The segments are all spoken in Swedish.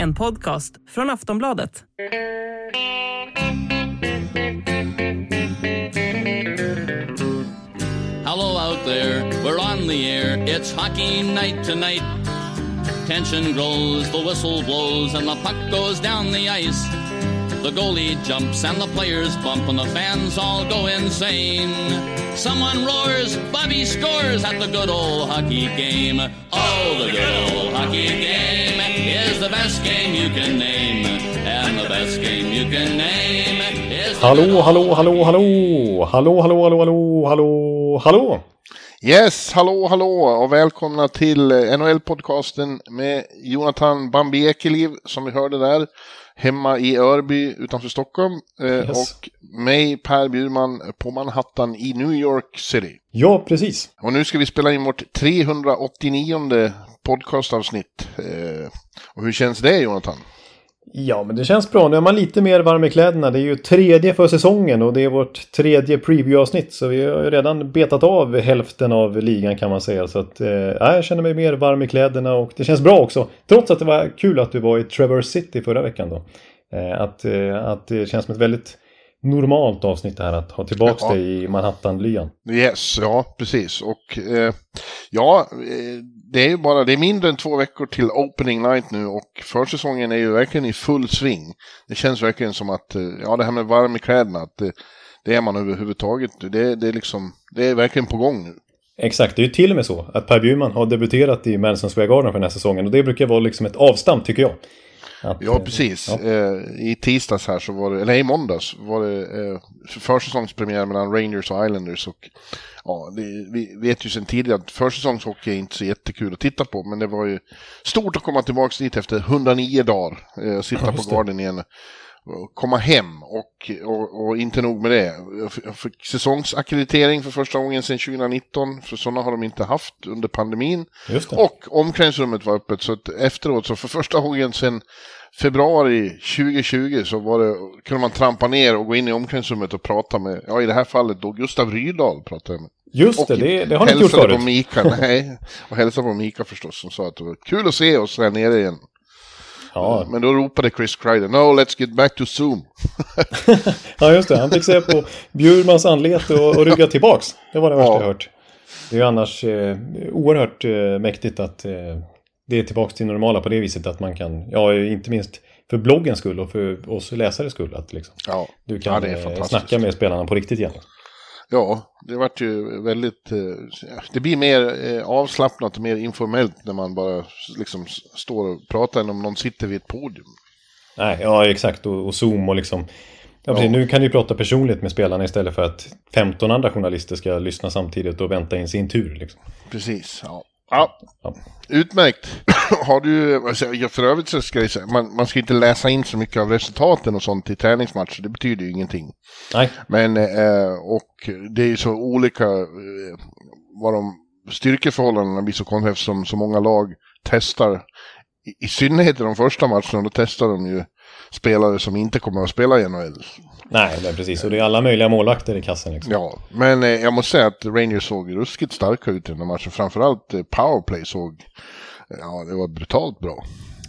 En podcast från Aftonbladet. Hello out there, we're on the air. It's hockey night tonight. Tension grows, the whistle blows, and the puck goes down the ice. The goalie jumps and the players bump, and the fans all go insane. Someone roars, Bobby scores at the good old hockey game. Oh, the good old hockey game is the best game you can name. And the best game you can name is the Hallå, hallå, hallå, hallå! Hallå, hallå, hallå, hallå, hallå, hallå! Yes, hallå, hallå och välkomna till NHL-podcasten med Jonathan Bambi Ekeliv som vi hörde där, hemma i Örby utanför Stockholm. eh, Yes. Och mig, Per Bjurman, på Manhattan i New York City. Ja, precis. Och nu ska vi spela in vårt 389 podcastavsnitt. Eh, Och hur känns det, Jonathan? Ja, men det känns bra. Nu är man lite mer varm i kläderna. Det är ju tredje för säsongen och det är vårt tredje preview-avsnitt. Så vi har ju redan betat av hälften av ligan kan man säga. Så att, eh, jag känner mig mer varm i kläderna och det känns bra också. Trots att det var kul att du var i Traverse City förra veckan då. Eh, att, eh, att det känns som ett väldigt normalt avsnitt det här att ha tillbaks Ja. dig i Manhattan-lyan. Yes, ja precis. Och eh, ja, eh, det är ju bara, det är mindre än två veckor till opening night nu och försäsongen är ju verkligen i full sving. Det känns verkligen som att, eh, ja det här med varm i kläderna, att det, det är man överhuvudtaget. Det, det, är liksom, det är verkligen på gång nu. Exakt, det är ju till och med så att Per Bjurman har debuterat i Madison Square Garden för den här säsongen. Och det brukar vara liksom ett avstamp tycker jag. Att, Ja, precis. ja. Eh, I tisdags här så var det, eller i måndags var det eh, försäsongspremiär mellan Rangers och Islanders. Och, ja, det, vi vet ju sedan tidigare att försäsongshockey är inte så jättekul att titta på. Men det var ju stort att komma tillbaka dit efter 109 dagar. Eh, sitta Ja, på. Garden igen. Komma hem och, och, och inte nog med det. Jag fick säsongsackreditering för första gången sedan 2019. För sådana har de inte haft under pandemin. Och omklädningsrummet var öppet så att efteråt så för första gången sedan februari 2020 så var det, kunde man trampa ner och gå in i omklädningsrummet och prata med, ja i det här fallet då Gustav Rydahl pratade jag med. Just det, Och det, det har ni inte gjort förut. på Mika, nej. Och hälsade på Mika förstås som sa att det var kul att se oss här nere igen. Ja. Men då ropade Chris Kreider, no let's get back to Zoom. ja, just det. Han fick se på Bjurmans anlete och, och rygga tillbaks. Det var det värsta Ja. jag hört. Det är ju annars eh, oerhört eh, mäktigt att eh, det är tillbaks till normala på det viset att man kan, ja inte minst för bloggens skull och för oss läsares skull att liksom, Ja, du kan ja eh, snacka med spelarna på riktigt igen. Ja, det vart ju väldigt... eh, Det blir mer eh, avslappnat och mer informellt när man bara liksom står och pratar än om någon sitter vid ett podium. Nej, ja exakt och, och Zoom och liksom Ja, precis. Ja. Nu kan du ju prata personligt med spelarna istället för att 15 andra journalister ska lyssna samtidigt och vänta in sin tur. Liksom. Precis, ja. Ja, utmärkt. Har du, alltså, för övrigt så ska jag säga, man, man ska inte läsa in så mycket av resultaten och sånt i träningsmatcher, det betyder ju ingenting. Nej, Men, eh, och det är ju så olika eh, vad de styrkeförhållandena blir så konstiga eftersom så många lag testar, i, i synnerhet i de första matcherna, då testar de ju spelare som inte kommer att spela i NHL. nej, nej precis. Och det är alla möjliga målvakter i kassen. Liksom. Ja, men eh, jag måste säga att Rangers såg ruskigt starka ut i den här matchen. Framförallt eh, powerplay såg, ja det var brutalt bra.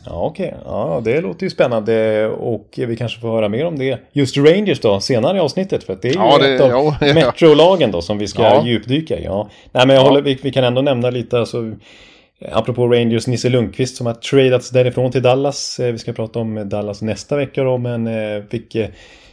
Ja, okej. Ja, det låter ju spännande och vi kanske får höra mer om det. Just Rangers då, senare i avsnittet. För att det är ju Ja, det- ett av ja, ja. Metro-lagen då som vi ska Ja. djupdyka i. Ja. Nej, men jag Ja. håller, vi, vi kan ändå nämna lite, alltså, apropå Rangers, Nisse Lundqvist som har tradats därifrån till Dallas. Eh, Vi ska prata om Dallas nästa vecka då, men eh, fick eh,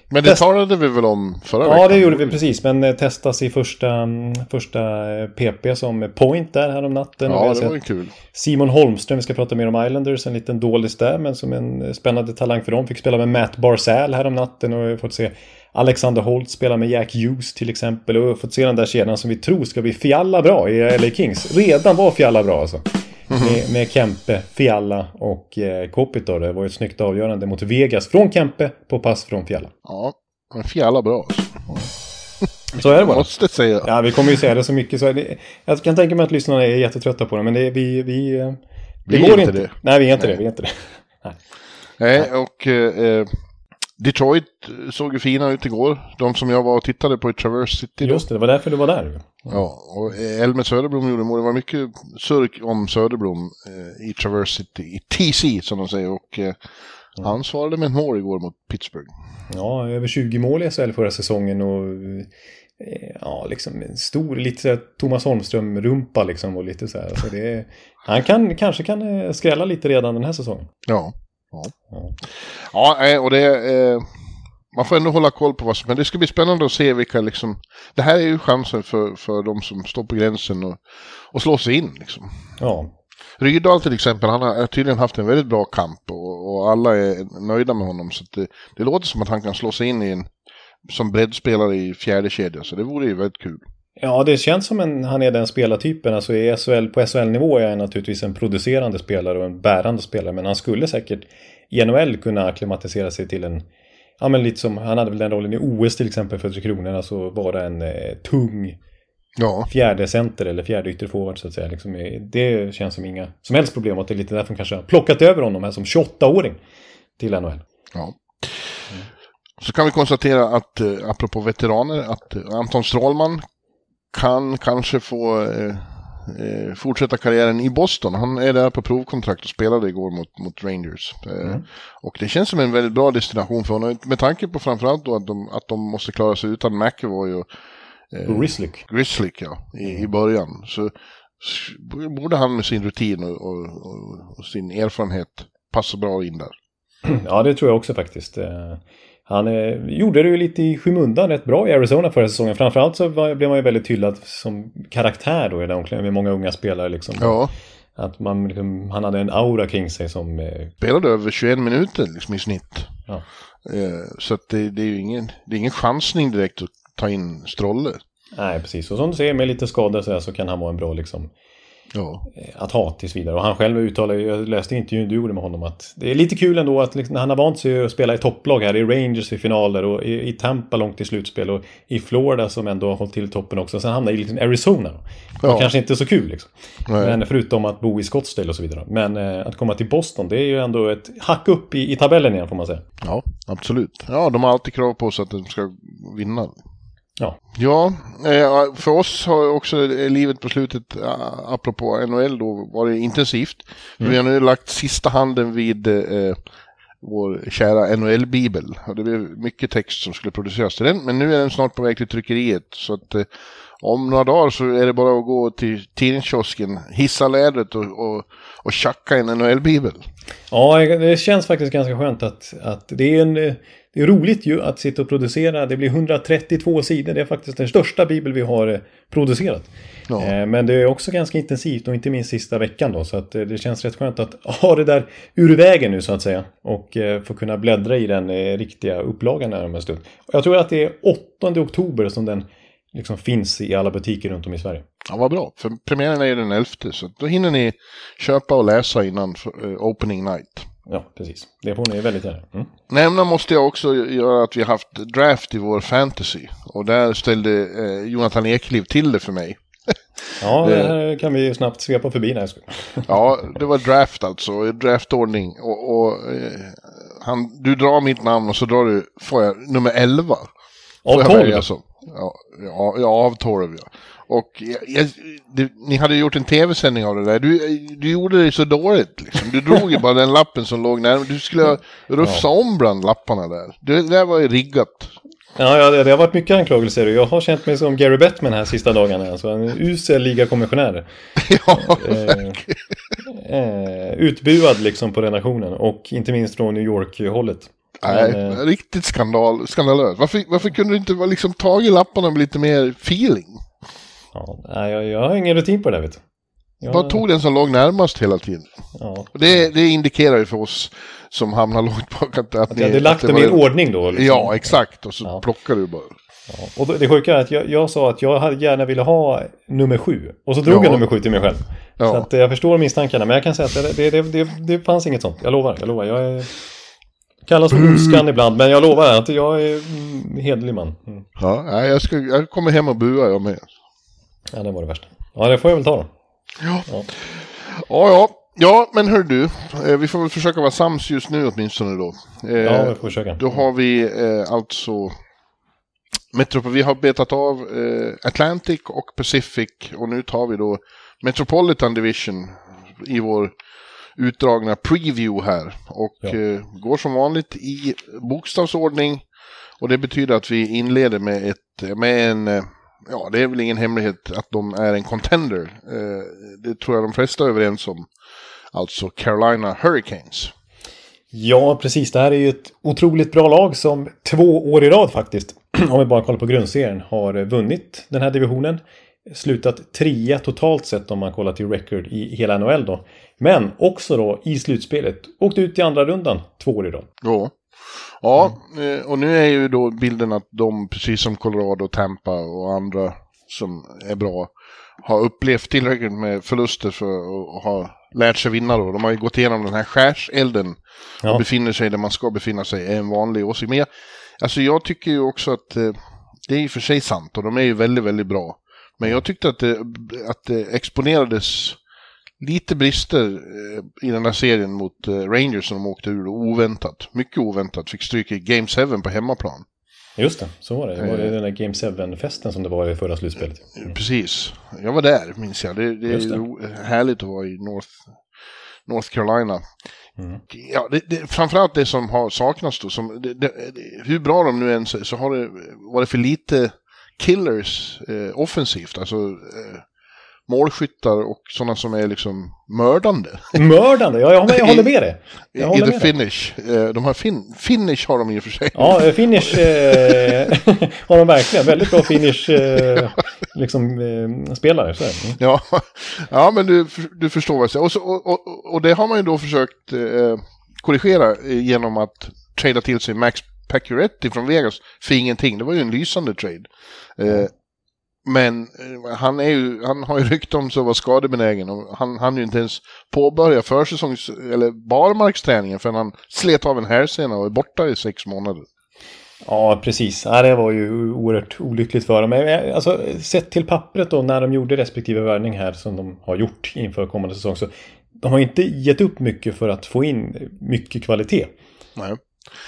Men det talade vi väl om förra Ja, veckan? det gjorde vi precis. Men eh, testas i första, mm, första eh, PP som point där här om natten. Och vi Ja, det var ju kul. Simon Holmström, vi ska prata mer om Islanders, en liten dålis där, men som en eh, spännande talang för dem. Fick spela med Matt Barzal här om natten och fått se Alexander Holt spela med Jack Hughes till exempel. Och vi har fått se den där kedjan som vi tror ska bli fjalla bra i LA Kings. Redan var fjalla bra alltså. Med, med Kempe, Fialla och eh, Kopit då. Det var ett snyggt avgörande mot Vegas från Kempe på pass från Fialla. Ja, men fjälla bra. alltså. Så är det bara. Måste säga. Ja, vi kommer ju säga det så mycket. Så det, jag kan tänka mig att lyssnarna är jättetrötta på det, men det, vi... vi eh, det Vi går inte det. Nej, vi är inte Nej. det. Vi är inte det. Nej, och eh, Detroit såg ju fina ut igår. De som jag var och tittade på i Traverse City. Då. Just det, det var därför du var där. Ja, och Elmer Söderblom gjorde mål. Det var mycket surk om Söderblom eh, i Traverse City, i TC som de säger. Och eh, han svarade med ett mål igår mot Pittsburgh. Ja, över 20 mål i SHL förra säsongen och eh, ja, liksom en stor, lite så här Thomas Holmström-rumpa liksom och lite så här. Så det, han kan, kanske kan eh, skrälla lite redan den här säsongen. Ja. Ja, ja eh, och det... Eh, man får ändå hålla koll på vad som... Men det ska bli spännande att se vilka liksom... Det här är ju chansen för, för de som står på gränsen och, och slå sig in liksom. Ja, Rydahl till exempel, han har tydligen haft en väldigt bra kamp och, och alla är nöjda med honom. Så det, det låter som att han kan slå sig in i en, som breddspelare i fjärde kedja så det vore ju väldigt kul. Ja, det känns som en, han är den spelartypen. Alltså i SHL, på SHL-nivå är han naturligtvis en producerande spelare och en bärande spelare. Men han skulle säkert i NHL kunna acklimatisera sig till en... Ja, men lite som... Han hade väl den rollen i OS till exempel för Tre Kronor. Alltså vara en eh, tung Ja, fjärde center eller fjärde ytterforward så att säga. Liksom, eh, det känns som inga som helst problem. Att det är lite därför de kanske har plockat över honom här som 28-åring till NHL. ja. Så kan vi konstatera att, eh, apropå veteraner, att eh, Anton Strålman kan kanske få eh, eh, fortsätta karriären i Boston. Han är där på provkontrakt och spelade igår mot, mot Rangers. Eh, Och det känns som en väldigt bra destination för honom. Med tanke på framförallt då att de, att de måste klara sig utan McEvoy och Och Rislick. Grizzlick ja, i, i början. Så borde han med sin rutin och, och, och, och sin erfarenhet passa bra in där. Ja, det tror jag också faktiskt. Han eh, gjorde det ju lite i skymundan rätt bra i Arizona förra säsongen. Framförallt så var, blev man ju väldigt hyllad som karaktär då i den omklädningen med många unga spelare liksom. Ja, Att man, liksom, han hade en aura kring sig som... eh, spelade över 21 minuter liksom i snitt. Ja. Eh, så att det, det är ju ingen, det är ingen chansning direkt att ta in Strolle. Nej, precis. Och som du säger, med lite skador så, här, så kan han vara en bra liksom, Ja, eh, att ha tills vidare. Och han själv uttalar jag läste intervjun du gjorde med honom, att det är lite kul ändå att liksom, han har vant sig att spela i topplag här, i Rangers i finaler och i, i Tampa långt i slutspel och i Florida som ändå har hållit till toppen också. Sen hamnar i liksom Arizona. Det var Ja. kanske inte så kul liksom. Nej. Men förutom att bo i Scottsdale och så vidare. Men eh, att komma till Boston, det är ju ändå ett hack upp i, i tabellen igen får man säga. ja, absolut. Ja, de har alltid krav på sig att de ska vinna. Ja, Ja, eh, för oss har också livet på slutet, eh, apropå NHL då, varit intensivt. Vi har nu lagt sista handen vid eh, vår kära NHL-bibel. Det blev mycket text som skulle produceras till den, men nu är den snart på väg till tryckeriet. Så att eh, om några dagar så är det bara att gå till tidningskiosken, hissa lädret och, och, och tjacka en NHL-bibel. Ja, det känns faktiskt ganska skönt att, att det är en... Det är roligt ju att sitta och producera. Det blir 132 sidor. Det är faktiskt den största bibel vi har eh, producerat. Ja. Eh, Men det är också ganska intensivt och inte minst sista veckan då. Så att eh, det känns rätt skönt att ha det där ur vägen nu så att säga. Och få kunna bläddra i den riktiga upplagan här om en stund. Jag tror att det är 8 oktober som den liksom finns i alla butiker runt om i Sverige. Ja, vad bra. För premiären är ju den 11, så då hinner ni köpa och läsa innan opening night. Ja, precis. Det får ni väldigt gärna. Mm. Nämna måste jag också göra att vi har haft draft i vår fantasy. Och där ställde eh, Jonathan Ekliv till det för mig. Ja, det här kan vi snabbt svepa förbi. Skojar. Ja, det var draft alltså, draftordning. Och, och eh, han, du drar mitt namn och så drar du, får jag nummer 11. Av Får jag 12? välja så? Ja, ja, ja, av 12 ja. Och jag, det, ni hade gjort en tv-sändning av det där. Du, du gjorde det så dåligt liksom. Du drog ju bara den lappen som låg närmare. Du skulle rufsa om bland lapparna där. Det, det där var ju riggat. Ja, ja det, det har varit mycket anklagelser och jag har känt mig som Gary Bettman här sista dagarna. Alltså en usel ligakommissionär. ja, Eh, eh, utbuad liksom på redaktionen och inte minst från New York-hållet. Nej, Men, eh, riktigt skandal, skandalöst. Varför, varför kunde du inte liksom tagit lapparna med lite mer feeling? ja, jag, jag har ingen rutin på det vet du. Jag, Bara tog den som låg närmast hela tiden. ja. Det, det indikerar ju för oss som hamnar långt bak att, att, Att jag hade lagt dem det i en ordning då. Liksom. Ja, exakt. Och så Ja. plockar du bara. Ja. Och det sjuka är att jag, jag sa att jag hade gärna ville ha nummer sju. Och så drog Ja. jag nummer sju till mig själv. Så att eh, jag förstår misstankarna. Men jag kan säga att det, det, det, det, det fanns inget sånt. Jag lovar. Jag lovar. Jag är... Kallas för ondskan ibland. Men jag lovar att jag är mm, hederlig man. Mm. Ja, jag, ska, jag kommer hem och buar jag med. Ja, det var det värsta. Ja, det får jag väl ta då. Ja, ja. ja. Ja, men hör du, eh, vi får väl försöka vara sams just nu åtminstone då. Eh, Ja, vi får försöka. Då har vi eh, alltså Metropol, vi har betat av Atlantic och Pacific och nu tar vi då Metropolitan Division i vår utdragna preview här. Och Ja. eh, går som vanligt i bokstavsordning. Och det betyder att vi inleder med, ett, med en, eh, ja det är väl ingen hemlighet att de är en contender. Eh, det tror jag de flesta är överens om. Alltså Carolina Hurricanes. Ja, precis. Det här är ju ett otroligt bra lag som två år i rad faktiskt, om vi bara kollar på grundserien, har vunnit den här divisionen. Slutat trea totalt sett om man kollar till record i hela NHL då. Men också då i slutspelet. Åkt ut i andra rundan två år i rad. Ja. Ja, eh, och nu är ju då bilden att de, precis som Colorado, Tampa och andra som är bra, har upplevt tillräckligt med förluster för att ha lärt sig vinna då. De har ju gått igenom den här skärselden och Ja. befinner sig där man ska befinna sig, är en vanlig åsikt. Men jag, alltså jag tycker ju också att eh, det är i och för sig sant och de är ju väldigt, väldigt bra. Men jag tyckte att det, att det exponerades lite brister eh, i den här serien mot eh, Rangers som de åkte ur oväntat. Mycket oväntat. Fick stryk i Game 7 på hemmaplan. Just det, så var det. Det var det den där Game 7-festen som det var i förra slutspelet. Precis. Jag var där, minns jag. Det, det är det. härligt att vara i North, North Carolina. Mm. Ja, det, det, framförallt det som har saknats då. Som, det, hur bra de nu än så har det varit för lite killers eh, offensivt. Alltså eh, målskyttar och sådana som är liksom mördande. Mördande! Ja, jag, jag håller med dig. I håller the finish. Eh, de har fin, finish har de i och för sig. Ja, eh, finish eh, har de verkligen. Väldigt bra finish eh, liksom, eh, spelare. Så det. Mm. Ja, ja men du, du förstår vad jag säger. Och, så, och, och, och det har man ju då försökt eh, korrigera genom att trada till sig Max Pacioretty från Vegas för ingenting. Det var ju en lysande trade. Eh, men eh, han, är ju, han har ju rykte om sig att vara skadebenägen och han han ju inte ens påbörja försäsongs eller barmarksträningen förrän han slet av en hälsena och är borta i sex månader. Ja, precis. Ja, det var ju oerhört olyckligt för dem. Men eh, alltså, sett till pappret då när de gjorde respektive värvning här som de har gjort inför kommande säsong. Så de har inte gett upp mycket för att få in mycket kvalitet. Nej.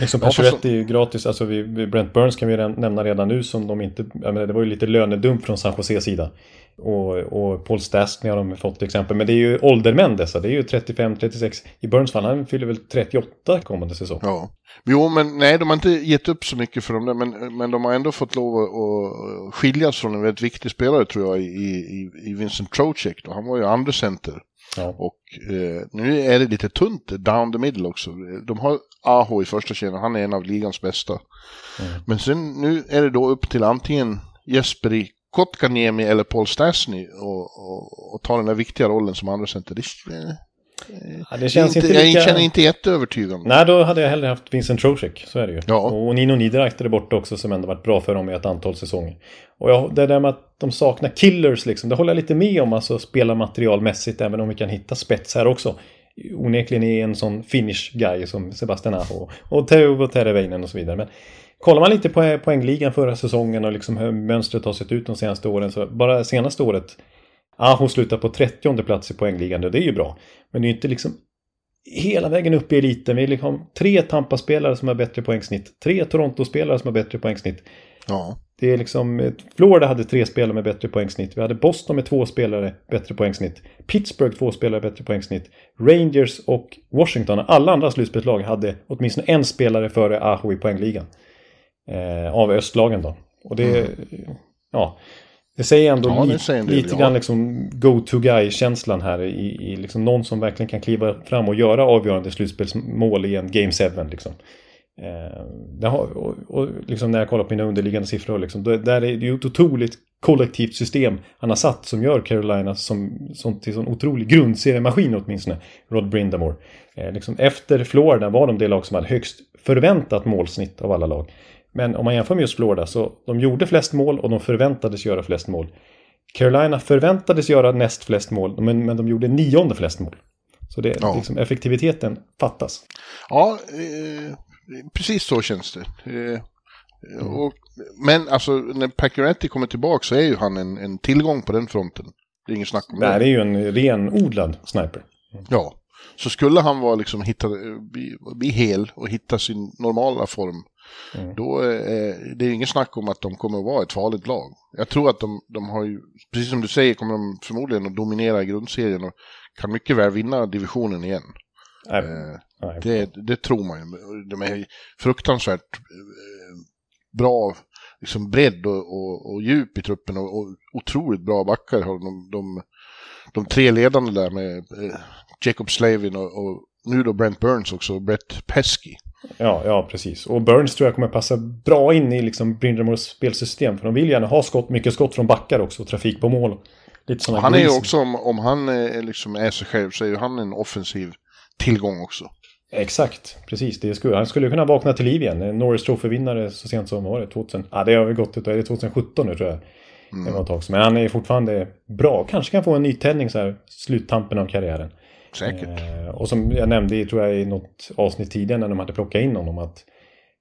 Liksom fast Pacioretty är ju gratis. Alltså vi, vi- Brent Burns kan vi nämna redan nu som de inte... Jag menar, det var ju lite lönedump från San Jose sida. Och, och Paul Stastny har de fått till exempel. Men det är ju åldermän dessa. Det är ju 35-36. I Burns fall, han fyller väl 38 kommande säsong. Ja. Jo, men nej, de har inte gett upp så mycket för dem där, men, men de har ändå fått lov att, att skiljas från en väldigt viktig spelare tror jag i, i, i Vincent Trocek. Då. Han var ju andra center. Ja. Och eh, nu är det lite tunt down the middle också. De har Aho i första kedjan, han är en av ligans bästa. Mm. Men sen nu är det då upp till antingen Jesperi Kotkaniemi eller Paul Stastny och, och, och ta den där viktiga rollen som andra center. Det, Ja, det känns inte, inte, lika... Jag känner inte jätteövertygande. Nej, då hade jag hellre haft Vincent Trocek. Så är det ju. Ja. Och Nino Niederreiter är borta också som ändå varit bra för dem i ett antal säsonger. Och jag, det där med att de saknar killers liksom. Det håller jag lite med om. Alltså spelarmaterialmässigt. Även om vi kan hitta spets här också. Onekligen är en sån finish guy som Sebastian Aho. Och Teuvo Teravainen och så vidare. Men kollar man lite på poängligan förra säsongen och liksom hur mönstret har sett ut de senaste åren. Så bara senaste året. Aho slutar på 30 plats i poängligan. och Det är ju bra. Men det är ju inte liksom hela vägen upp i eliten. Vi har liksom tre Tampa-spelare som har bättre poängsnitt. Tre Toronto-spelare som har bättre poängsnitt. Ja. Det är liksom... Florida hade tre spelare med bättre poängsnitt. Vi hade Boston med två spelare bättre poängsnitt. Pittsburgh två spelare bättre poängsnitt. Rangers och Washington, alla andra slutspelslag hade åtminstone en spelare före Aho i poängligan. Eh, av östlagen då. Och det... Ja. Det säger ändå Ja, li- säger en lite grann liksom go-to-guy-känslan här i, i liksom någon som verkligen kan kliva fram och göra avgörande slutspelsmål i en Game 7. Liksom. Eh, har, och, och liksom när jag kollar på mina underliggande siffror, liksom, då, där är det ju ett otroligt kollektivt system han har satt som gör Carolina som, som till sån otrolig grundseriemaskin åtminstone, Rod Brindamore. Eh, liksom efter Florida var de det lag som hade högst förväntat målsnitt av alla lag. Men om man jämför med just Florida så de gjorde flest mål och de förväntades göra flest mål. Carolina förväntades göra näst flest mål, men, men de gjorde nionde flest mål. Så det, Ja. liksom, effektiviteten fattas. Ja, eh, precis så känns det. Eh, och, men alltså, när Pacioretty kommer tillbaka så är ju han en, en tillgång på den fronten. Det är ingen snack om Det det. är ju en renodlad sniper. Ja, så skulle han vara liksom hitta, bli, bli hel och hitta sin normala form. Mm. Då är det är ingen snack om att de kommer att vara ett farligt lag. Jag tror att de, de har ju, precis som du säger, kommer de förmodligen att dominera grundserien och kan mycket väl vinna divisionen igen. Nej, Eh, nej. det, det tror man ju. De är fruktansvärt eh, bra liksom bredd och, och, och djup i truppen och, och otroligt bra backar har de, de, de tre ledande där med eh, Jacob Slavin och, och nu då Brent Burns också och Brett Pesky. Ja, ja, precis. Och Burns tror jag kommer passa bra in i liksom Brindamores spelsystem. För de vill gärna ha skott, mycket skott från backar också, och trafik på mål. Lite sådana Han är ju också, om, om han är, liksom är sig själv så är ju han en offensiv tillgång också. Exakt, precis. Det skulle, han skulle kunna vakna till liv igen. En Norris Trophy-vinnare så sent som, var det, 2000? Ja, det har väl gått ut, är det 2017 nu tror jag. Det var ett tag. Men han är fortfarande bra. Kanske kan få en nytändning så här, sluttampen av karriären. Säkert. Eh, och som jag nämnde i, tror jag, i något avsnitt tidigare när de hade plockat in honom att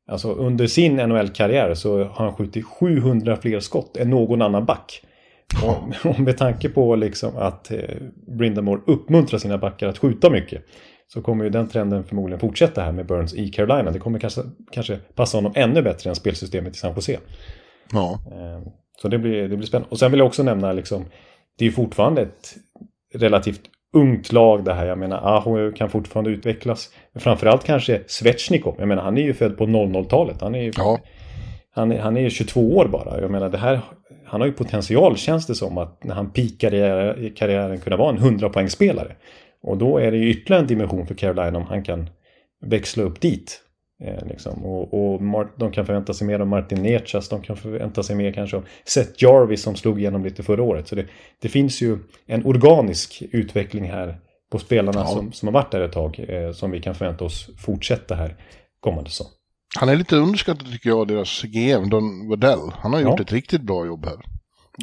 alltså, under sin NHL-karriär så har han skjutit 700 fler skott än någon annan back. Och, och med tanke på liksom att eh, Brindamore uppmuntrar sina backar att skjuta mycket så kommer ju den trenden förmodligen fortsätta här med Burns i Carolina. Det kommer kanske, kanske passa honom ännu bättre än spelsystemet i San Jose. Ja. Eh, Så det blir, det blir spännande. Och sen vill jag också nämna liksom, det är fortfarande ett relativt ungt lag det här. Jag menar, Aho kan fortfarande utvecklas. Men framförallt kanske Svechnikov. Jag menar, han är ju född på 00-talet. Han är ju Ja. han, är- han är ju 22 år bara. Jag menar, det här, han har ju potential känns det som att när han pikar i, i karriären kunna vara en 100-poängsspelare. Och då är det ju ytterligare en dimension för Carolina om han kan växla upp dit. Eh, liksom. Och, och Mar- de kan förvänta sig mer av Martin Necas, de kan förvänta sig mer kanske av Seth Jarvis som slog igenom lite förra året. Så det, det finns ju en organisk utveckling här på spelarna Ja. som, som har varit där ett tag eh, som vi kan förvänta oss fortsätta här kommande säsong. Han är lite underskattad tycker jag, deras GM, Don Waddell. Han har gjort Ja. ett riktigt bra jobb här.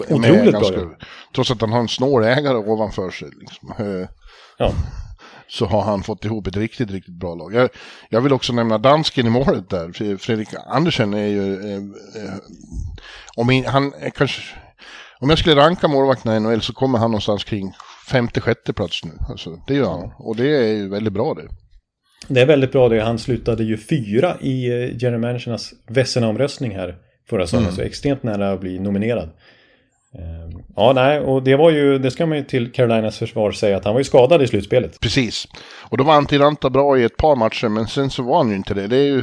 Otroligt Med bra jobb. Trots att han har en snår ägare ovanför sig. Liksom. Eh, Ja. Så har han fått ihop ett riktigt, riktigt bra lag. Jag, jag vill också nämna dansken i målet där. Fredrik Andersen är ju... Eh, eh, om in, han är kanske... Om jag skulle ranka målvakterna i NHL så kommer han någonstans kring femte, sjätte plats nu. Alltså, det gör han. Och det är ju väldigt bra det. Det är väldigt bra det. Han slutade ju fyra i eh, general managernas Vesina-omröstning här förra säsongen. Så extremt nära att bli nominerad. Eh, Ja, nej, och det var ju, det ska man ju till Carolinas försvar säga att han var ju skadad i slutspelet. Precis. Och då var Antiranta bra i ett par matcher, men sen så var han ju inte det. Det är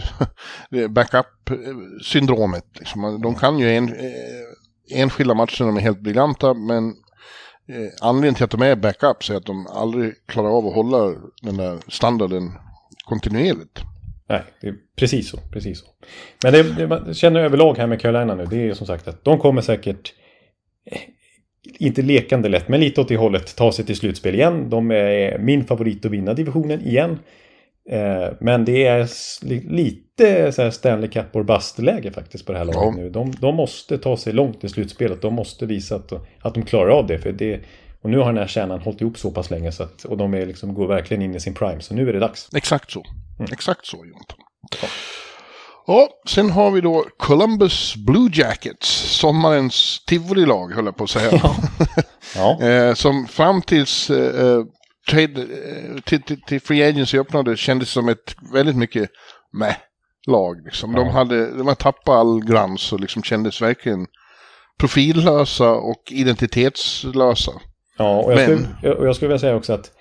ju backup-syndromet. Liksom. De kan ju en, eh, enskilda matcher, de är helt briljanta, men eh, anledningen till att de är backups är att de aldrig klarar av att hålla den där standarden kontinuerligt. Nej, det är precis så. Precis så. Men det, det man känner överlag här med Carolina nu, det är ju som sagt att de kommer säkert eh, inte lekande lätt, men lite åt det hållet ta sig till slutspel igen. De är min favorit att vinna divisionen igen. Eh, men det är lite så här Stanley Cup or bust-läge faktiskt på det här laget Ja. nu. De, de måste ta sig långt i slutspelet. De måste visa att, att de klarar av det. För det och nu har den här kärnan hållit ihop så pass länge så att, och de är liksom, går verkligen in i sin prime. Så nu är det dags. Exakt så. Exakt så, Jonathan. Ja, sen har vi då Columbus Blue Jackets, sommarens tivolilag höll jag på att säga. Ja, Eh, som fram tills eh, eh, trade, eh, till, till, till Free Agency öppnade kändes som ett väldigt mycket med lag. Liksom. De, Ja. hade, de hade tappat all glans och liksom kändes verkligen profillösa och identitetslösa. Ja, och jag, Men- skulle, och jag skulle vilja säga också att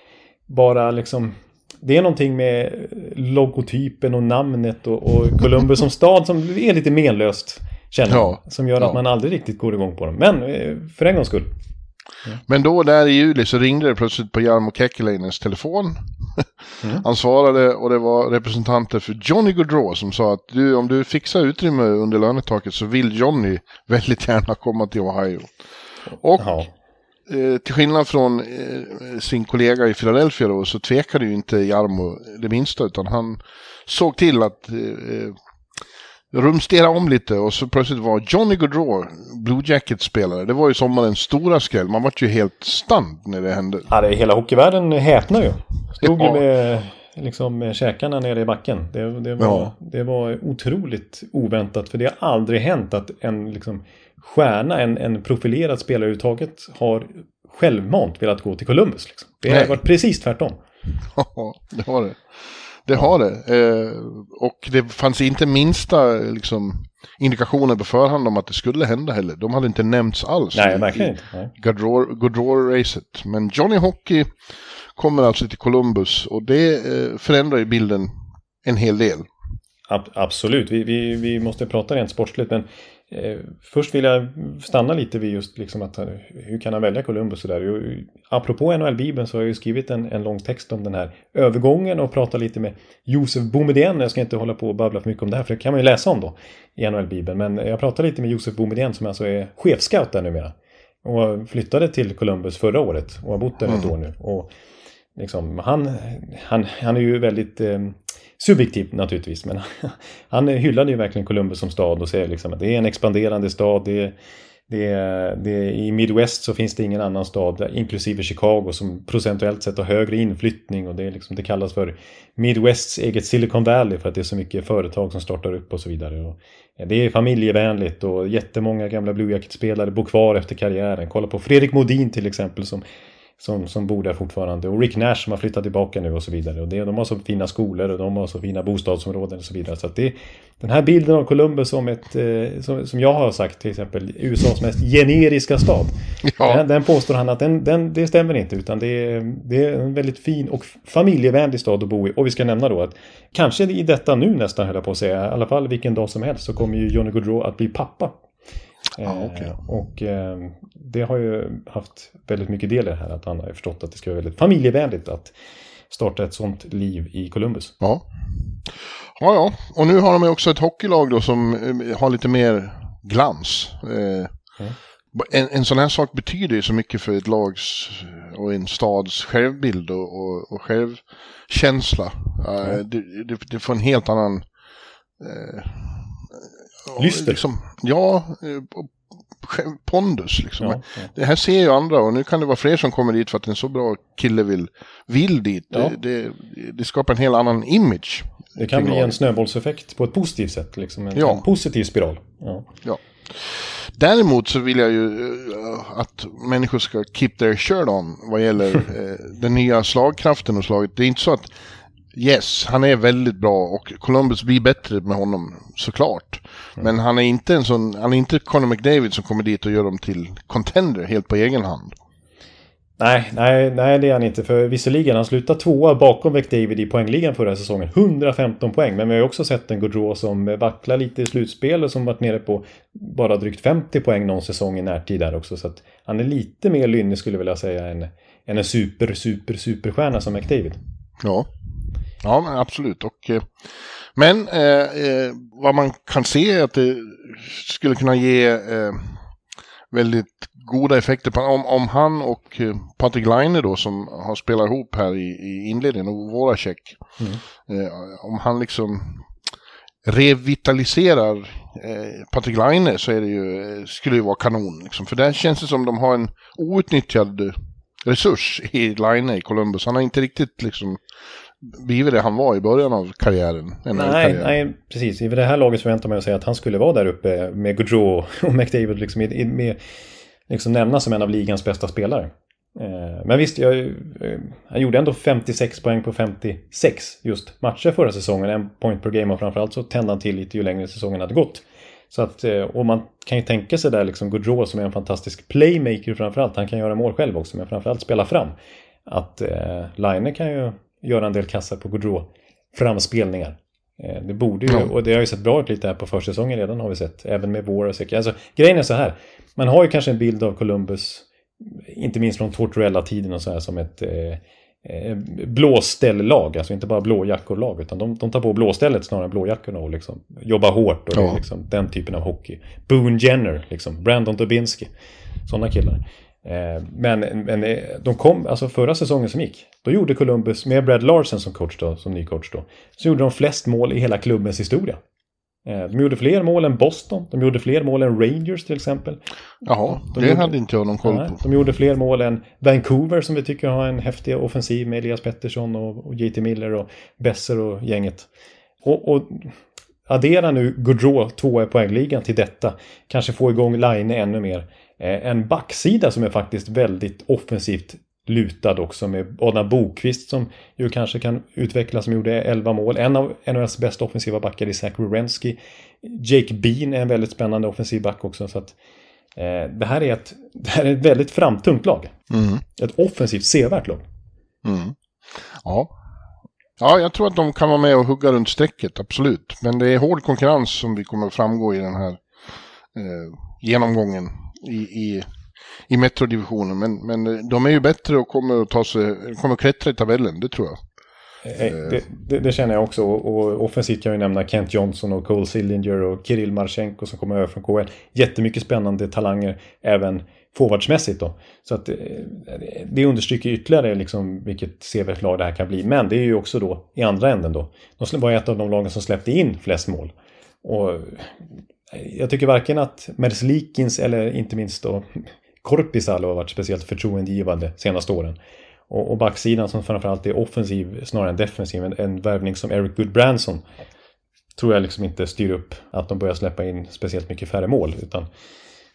bara liksom det är någonting med logotypen och namnet och, och Columbus som stad som är lite menlöst. Känner. Ja, Som gör ja. att man aldrig riktigt går igång på dem. Men eh, för en gångs skull. Men då där i juli så ringde det plötsligt på Jarmo Kekkeläinens telefon. Mm. Han svarade och det var representanter för Johnny Gaudreau som sa att du, om du fixar utrymme under lönetaket så vill Johnny väldigt gärna komma till Ohio. Och Ja, eh, till skillnad från eh, sin kollega i Philadelphia då, så tvekade ju inte Jarmo det minsta utan han såg till att eh, eh, rumstera om lite och så plötsligt var Johnny Gaudreau Blue Jackets-spelare. Det var ju sommarens stora skräll. Man var ju helt stand när det hände. ja det, hela hockeyvärlden häpnar ju. Stod Ja. ju med, liksom, med käkarna nere i backen. Det, det, var, Ja. det var otroligt oväntat. För det har aldrig hänt att en liksom, stjärna, en, en profilerad spelare överhuvudtaget har självmant velat gå till Columbus. Liksom. Det har Nej. varit precis tvärtom. Ja, det har det. Det har det. Eh, och det fanns inte minsta liksom, indikationer på förhand om att det skulle hända heller. De hade inte nämnts alls. Nej, verkligen inte. Goodrow-racet. Men Johnny Hockey kommer alltså till Columbus och det eh, förändrar ju bilden en hel del. Ab absolut, vi, vi, vi måste prata rent sportsligt. Men först vill jag stanna lite vid just liksom att hur kan han välja Columbus sådär. Apropå NHL-bibeln så har jag ju skrivit en, en lång text om den här övergången och pratat lite med Josef Boumedienne. Jag ska inte hålla på och babbla för mycket om det här för det kan man ju läsa om då i NHL-bibeln. Men jag pratade lite med Josef Boumedienne som alltså är chefscout där numera. Och flyttade till Columbus förra året och har bott där mm. ett år nu. Och liksom, han, han, han är ju väldigt eh, Subjektivt naturligtvis, men han hyllade ju verkligen Columbus som stad och säger liksom att det är en expanderande stad. Det är, det är, det är, I Midwest så finns det ingen annan stad, inklusive Chicago, som procentuellt sett har högre inflyttning och det, är liksom, det kallas för Midwests eget Silicon Valley för att det är så mycket företag som startar upp och så vidare. Och det är familjevänligt och jättemånga gamla Blue Jacket-spelare bor kvar efter karriären. Kolla på Fredrik Modin till exempel som som, som bor där fortfarande. Och Rick Nash som har flyttat tillbaka nu och så vidare. Och det, de har så fina skolor och de har så fina bostadsområden och så vidare. Så det, den här bilden av Columbus som ett, eh, som, som jag har sagt till exempel, USAs mest generiska stad. Ja. Den, den, påstår han att den, den, det stämmer inte utan det är, det är en väldigt fin och familjevänlig stad att bo i. Och vi ska nämna då att kanske i detta nu nästan höll jag på att säga, i alla fall vilken dag som helst så kommer ju Johnny Gaudreau att bli pappa. Ah, okay. Eh, och eh, det har ju haft väldigt mycket del i det här att han har förstått att det ska vara väldigt familjevänligt att starta ett sånt liv i Columbus. Ja. Ja, ja. Och nu har de också ett hockeylag då som eh, har lite mer glans. Mm. En, en sån här sak betyder ju så mycket för ett lags och en stads självbild och, och, och självkänsla. Mm. Det, det, det, får en helt annan... Eh, Lyster? Liksom, ja, eh, pondus liksom. Ja, ja. Det här ser ju andra och nu kan det vara fler som kommer dit för att en så bra kille vill, vill dit. Ja. Det, det, det, skapar en helt annan image. Det kan bli en snöbollseffekt på ett positivt sätt, liksom en, en positiv spiral. Ja. Däremot så vill jag ju uh, att människor ska keep their shirt on vad gäller uh, den nya slagkraften och slaget. Det är inte så att Yes, han är väldigt bra och Columbus blir bättre med honom såklart. Mm. Men han är inte en sån, han är inte Conor McDavid som kommer dit och gör dem till contender helt på egen hand. Nej, nej, nej det är han inte. För visserligen, han slutade tvåa bakom McDavid i poängligan förra säsongen. 115 poäng. Men vi har ju också sett en Gaudreau som vacklar lite i slutspel och som varit nere på bara drygt 50 poäng någon säsong i närtid där också. Så att han är lite mer lynnig skulle jag vilja säga än, än en super, super, superstjärna som McDavid. Ja, Ja, men absolut. Och, eh, men eh, eh, vad man kan se är att det skulle kunna ge eh, väldigt goda effekter på, om, om han och eh, Patrik Laine då som har spelat ihop här i, i inledningen och våra check. Mm. Eh, om han liksom revitaliserar eh, Patrik Laine så är det ju, skulle det vara kanon. Liksom. För där känns det som de har en outnyttjad resurs i Line i Columbus. Han har inte riktigt liksom blivit det han var i början av karriären. Nej, nej, precis. I det här laget förväntar man sig att han skulle vara där uppe med Gaudreau och McDavid. Liksom, med, liksom nämna som en av ligans bästa spelare. Eh, men visst, jag, eh, han gjorde ändå 56 poäng på 56 just matcher förra säsongen. En point per game och framförallt så tände han till lite ju längre säsongen hade gått. Så att, eh, och man kan ju tänka sig där liksom Gaudreau som är en fantastisk playmaker framförallt. Han kan göra mål själv också, men framförallt spela fram. Att eh, Line kan ju göra en del kassar på Gaudreau framspelningar. Eh, det borde ju, och det har ju sett bra ut lite här på försäsongen redan har vi sett. Även med våra säkert. Alltså, grejen är så här. Man har ju kanske en bild av Columbus, inte minst från Tortorella-tiden och så här, som ett eh, eh, blåställlag. Alltså inte bara blåjackor-lag, utan de, de tar på blåstället snarare än blåjackorna och liksom jobbar hårt. Och ja. liksom, den typen av hockey. Boone Jenner, liksom, Brandon Dubinsky. Sådana killar. Eh, men, men eh, de kom, alltså förra säsongen som gick, då gjorde Columbus, med Brad Larsen som coach då, som ny coach då, så gjorde de flest mål i hela klubbens historia. Eh, de gjorde fler mål än Boston, de gjorde fler mål än Rangers till exempel. Jaha, de det gjorde, hade inte jag någon koll på. de gjorde fler mål än Vancouver som vi tycker har en häftig offensiv med Elias Pettersson och, och JT Miller och Besser och gänget. Och, och addera nu Gaudreau tvåa i poängligan till detta, kanske få igång Line ännu mer. Eh, en backsida som är faktiskt väldigt offensivt lutad också med Adam Bokvist som ju kanske kan utvecklas som gjorde 11 mål. En av NHLs bästa offensiva backar är Zach Wierenski. Jake Bean är en väldigt spännande offensiv back också. Så att, eh, det, här är ett, det här är ett väldigt framtungt lag. Mm. Ett offensivt sevärt lag. Mm. Ja. Ja, jag tror att de kan vara med och hugga runt strecket, absolut. Men det är hård konkurrens som vi kommer att framgå i den här eh, genomgången i, i, i Metrodivisionen. Men, men eh, de är ju bättre och kommer att, ta sig, kommer att klättra i tabellen, det tror jag. Eh, eh, det, det, det, känner jag också. Och offensivt kan jag ju nämna Kent Johnson och Cole Sillinger och Kirill Marchenko som kommer över från KL. Jättemycket spännande talanger även forwardsmässigt då. Så att det understryker ytterligare liksom vilket sevärt lag det här kan bli. Men det är ju också då i andra änden då. De var ett av de lagen som släppte in flest mål. Och jag tycker varken att Merslikins eller inte minst då Korpisalo har varit speciellt förtroendegivande senaste åren. Och, och backsidan som framförallt är offensiv snarare än defensiv. En, en värvning som Eric Goodbranson tror jag liksom inte styr upp att de börjar släppa in speciellt mycket färre mål. Utan,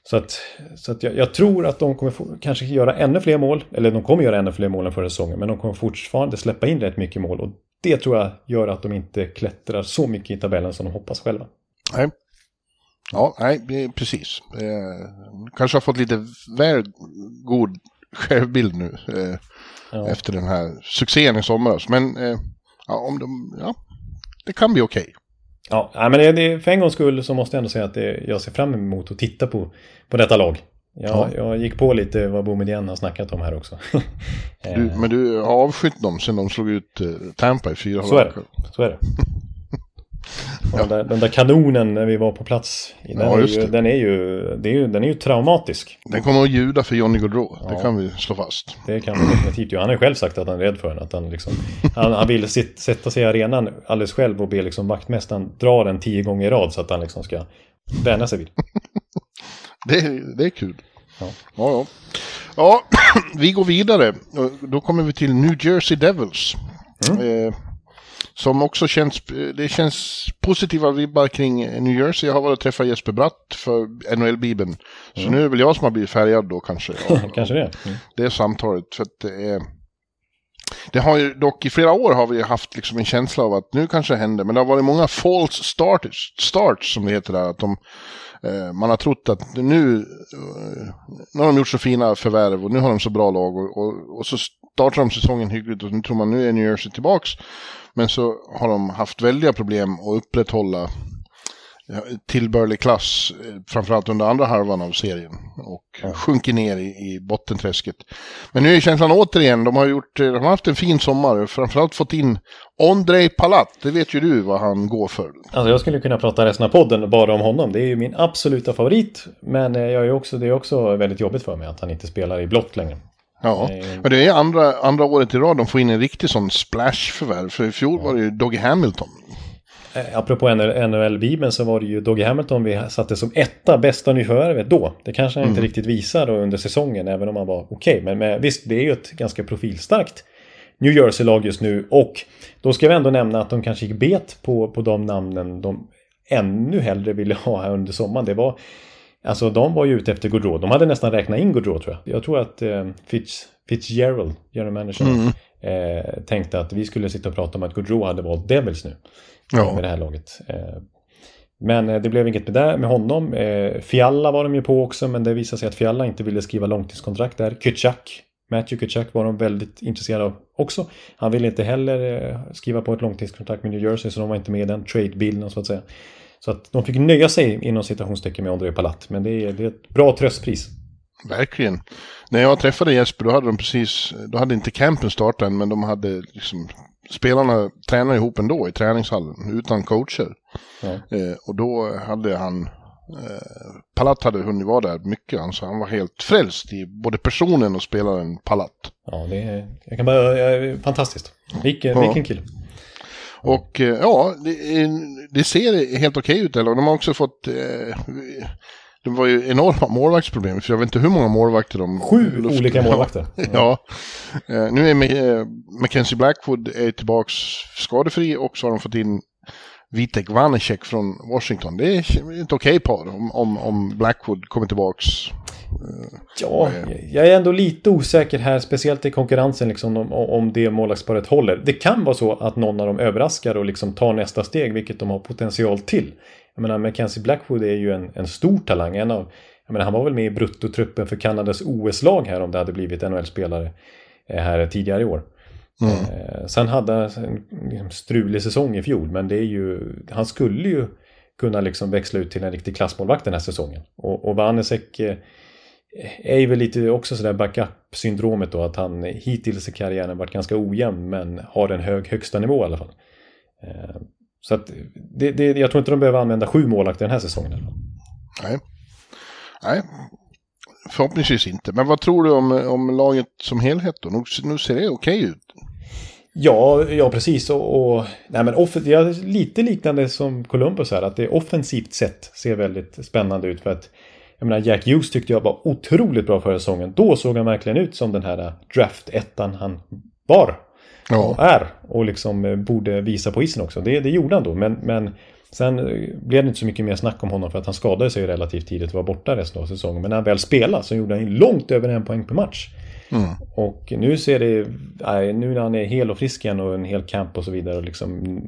så att, så att jag, jag tror att de kommer få, kanske göra ännu fler mål. Eller de kommer göra ännu fler mål än förra säsongen. Men de kommer fortfarande släppa in rätt mycket mål. Och det tror jag gör att de inte klättrar så mycket i tabellen som de hoppas själva. Nej, Ja, nej, precis. Eh, kanske har fått lite väl god självbild nu. Eh, ja. Efter den här succén i somras. Men eh, ja, om de, ja, det kan bli okej. Okay. Ja, men det, för en gångs skull så måste jag ändå säga att det, jag ser fram emot att titta på, på detta lag. Jag, ja. jag gick på lite vad Boumedienne har snackat om här också. du, men du har avskytt dem sen de slog ut Tampa i fyra Så är det. Så är det. Ja. Den, där, den, där, kanonen när vi var på plats. Den, ja, är, ju, den, är, ju, är ju, den är ju traumatisk. Den kommer att ljuda för Johnny Gaudreau. Ja. Det kan vi slå fast. Det kan vi definitivt göra. Han har själv sagt att han är rädd för den. Att han, liksom, han, han vill sitt, sätta sig i arenan alldeles själv och be liksom vaktmästaren dra den tio gånger i rad så att han liksom ska vänja sig vid. det, det är kul. Ja. ja, ja. Ja, vi går vidare. Då kommer vi till New Jersey Devils. Mm. Eh, som också känns, det känns positiva vibbar kring New Jersey. Jag har varit och träffat Jesper Bratt för NHL-bibeln. Så mm. nu är det väl jag som har blivit färgad då kanske. kanske det. Mm. Det är samtalet. För att det är... Det har ju dock i flera år har vi haft liksom en känsla av att nu kanske det händer. Men det har varit många false starts, starts som det heter där. Att de, eh, man har trott att nu, eh, nu har de gjort så fina förvärv och nu har de så bra lag. Och, och, och så startar de säsongen hyggligt och nu tror man nu är New Jersey tillbaks. Men så har de haft väldiga problem att upprätthålla tillbörlig klass, eh, framförallt under andra halvan av serien. Och ja. sjunker ner i, i bottenträsket. Men nu är känslan återigen, de har, gjort, eh, de har haft en fin sommar, framförallt fått in Ondrej Palat, det vet ju du vad han går för. Alltså jag skulle kunna prata resten av podden bara om honom, det är ju min absoluta favorit. Men eh, jag är också, det är också väldigt jobbigt för mig att han inte spelar i blått längre. Ja, men det är andra, andra året i rad de får in en riktig sån splash-förvärv. För i fjol var det ju Doggy Hamilton. Eh, apropå NHL-bibeln så var det ju Doggy Hamilton vi satte som etta bästa nyförvärvet då. Det kanske han mm. inte riktigt visar under säsongen även om han var okej. Okay. Men, men visst, det är ju ett ganska profilstarkt New Jersey-lag just nu. Och då ska vi ändå nämna att de kanske gick bet på, på de namnen de ännu hellre ville ha här under sommaren. Det var Alltså de var ju ute efter Gaudreau. De hade nästan räknat in Gaudreau tror jag. Jag tror att eh, Fitz, Fitzgerald, general manager, mm. eh, tänkte att vi skulle sitta och prata om att Gaudreau hade valt Devils nu. Ja. Med det här laget. Eh, men eh, det blev inget med, det, med honom. Eh, Fialla var de ju på också, men det visade sig att Fialla inte ville skriva långtidskontrakt där. Kutchak, Matthew Kutchak var de väldigt intresserade av också. Han ville inte heller eh, skriva på ett långtidskontrakt med New Jersey, så de var inte med i den trade-bilden så att säga. Så att de fick nöja sig inom citationstecken med André Palat. Men det är, det är ett bra tröstpris. Verkligen. När jag träffade Jesper då hade de precis, då hade inte campen startat än men de hade liksom, spelarna tränade ihop ändå i träningshallen utan coacher. Ja. Eh, och då hade han, eh, Palat hade hunnit vara där mycket, alltså han var helt frälst i både personen och spelaren Palat. Ja, det är, jag kan bara, fantastiskt. Vilken, ja. vilken kille. Och eh, ja, det, det ser helt okej ut. Eller? De har också fått... Eh, det var ju enorma målvaktsproblem, för jag vet inte hur många målvakter de... Sju luft, olika målvakter. Ja. ja. Eh, nu är Mackenzie Blackwood är tillbaks skadefri och så har de fått in Vitek Vanecek från Washington. Det är ett okej par om, om, om Blackwood kommer tillbaks Ja, jag är ändå lite osäker här, speciellt i konkurrensen liksom, om, om det målvaktsparet håller. Det kan vara så att någon av dem överraskar och liksom tar nästa steg, vilket de har potential till. Jag menar, Mackenzie Blackwood är ju en, en stor talang. En av, jag menar, han var väl med i bruttotruppen för Kanadas OS-lag här om det hade blivit NHL-spelare eh, här tidigare i år. Mm. Eh, sen hade han en liksom, strulig säsong i fjol, men det är ju, han skulle ju kunna liksom växla ut till en riktig klassmålvakt den här säsongen. Och, och Vanesek eh, är väl lite också sådär backup-syndromet då att han hittills i karriären varit ganska ojämn men har en hög högsta nivå i alla fall. Eh, så att det, det, jag tror inte de behöver använda sju målvakter den här säsongen. Eller? Nej. Nej, förhoppningsvis inte. Men vad tror du om, om laget som helhet då? Nu, nu ser det okej ut. Ja, ja precis. Och, och, nej, men off, är lite liknande som Columbus här. Att det offensivt sett ser väldigt spännande ut. För att jag menar, Jack Hughes tyckte jag var otroligt bra förra säsongen. Då såg han verkligen ut som den här draft-ettan han var. Ja. Och är. Och liksom eh, borde visa på isen också. Det, det gjorde han då. Men, men sen eh, blev det inte så mycket mer snack om honom för att han skadade sig relativt tidigt och var borta resten av säsongen. Men när han väl spelade så gjorde han långt över en poäng per match. Mm. Och nu ser det, nu när han är hel och frisk igen och en hel camp och så vidare och liksom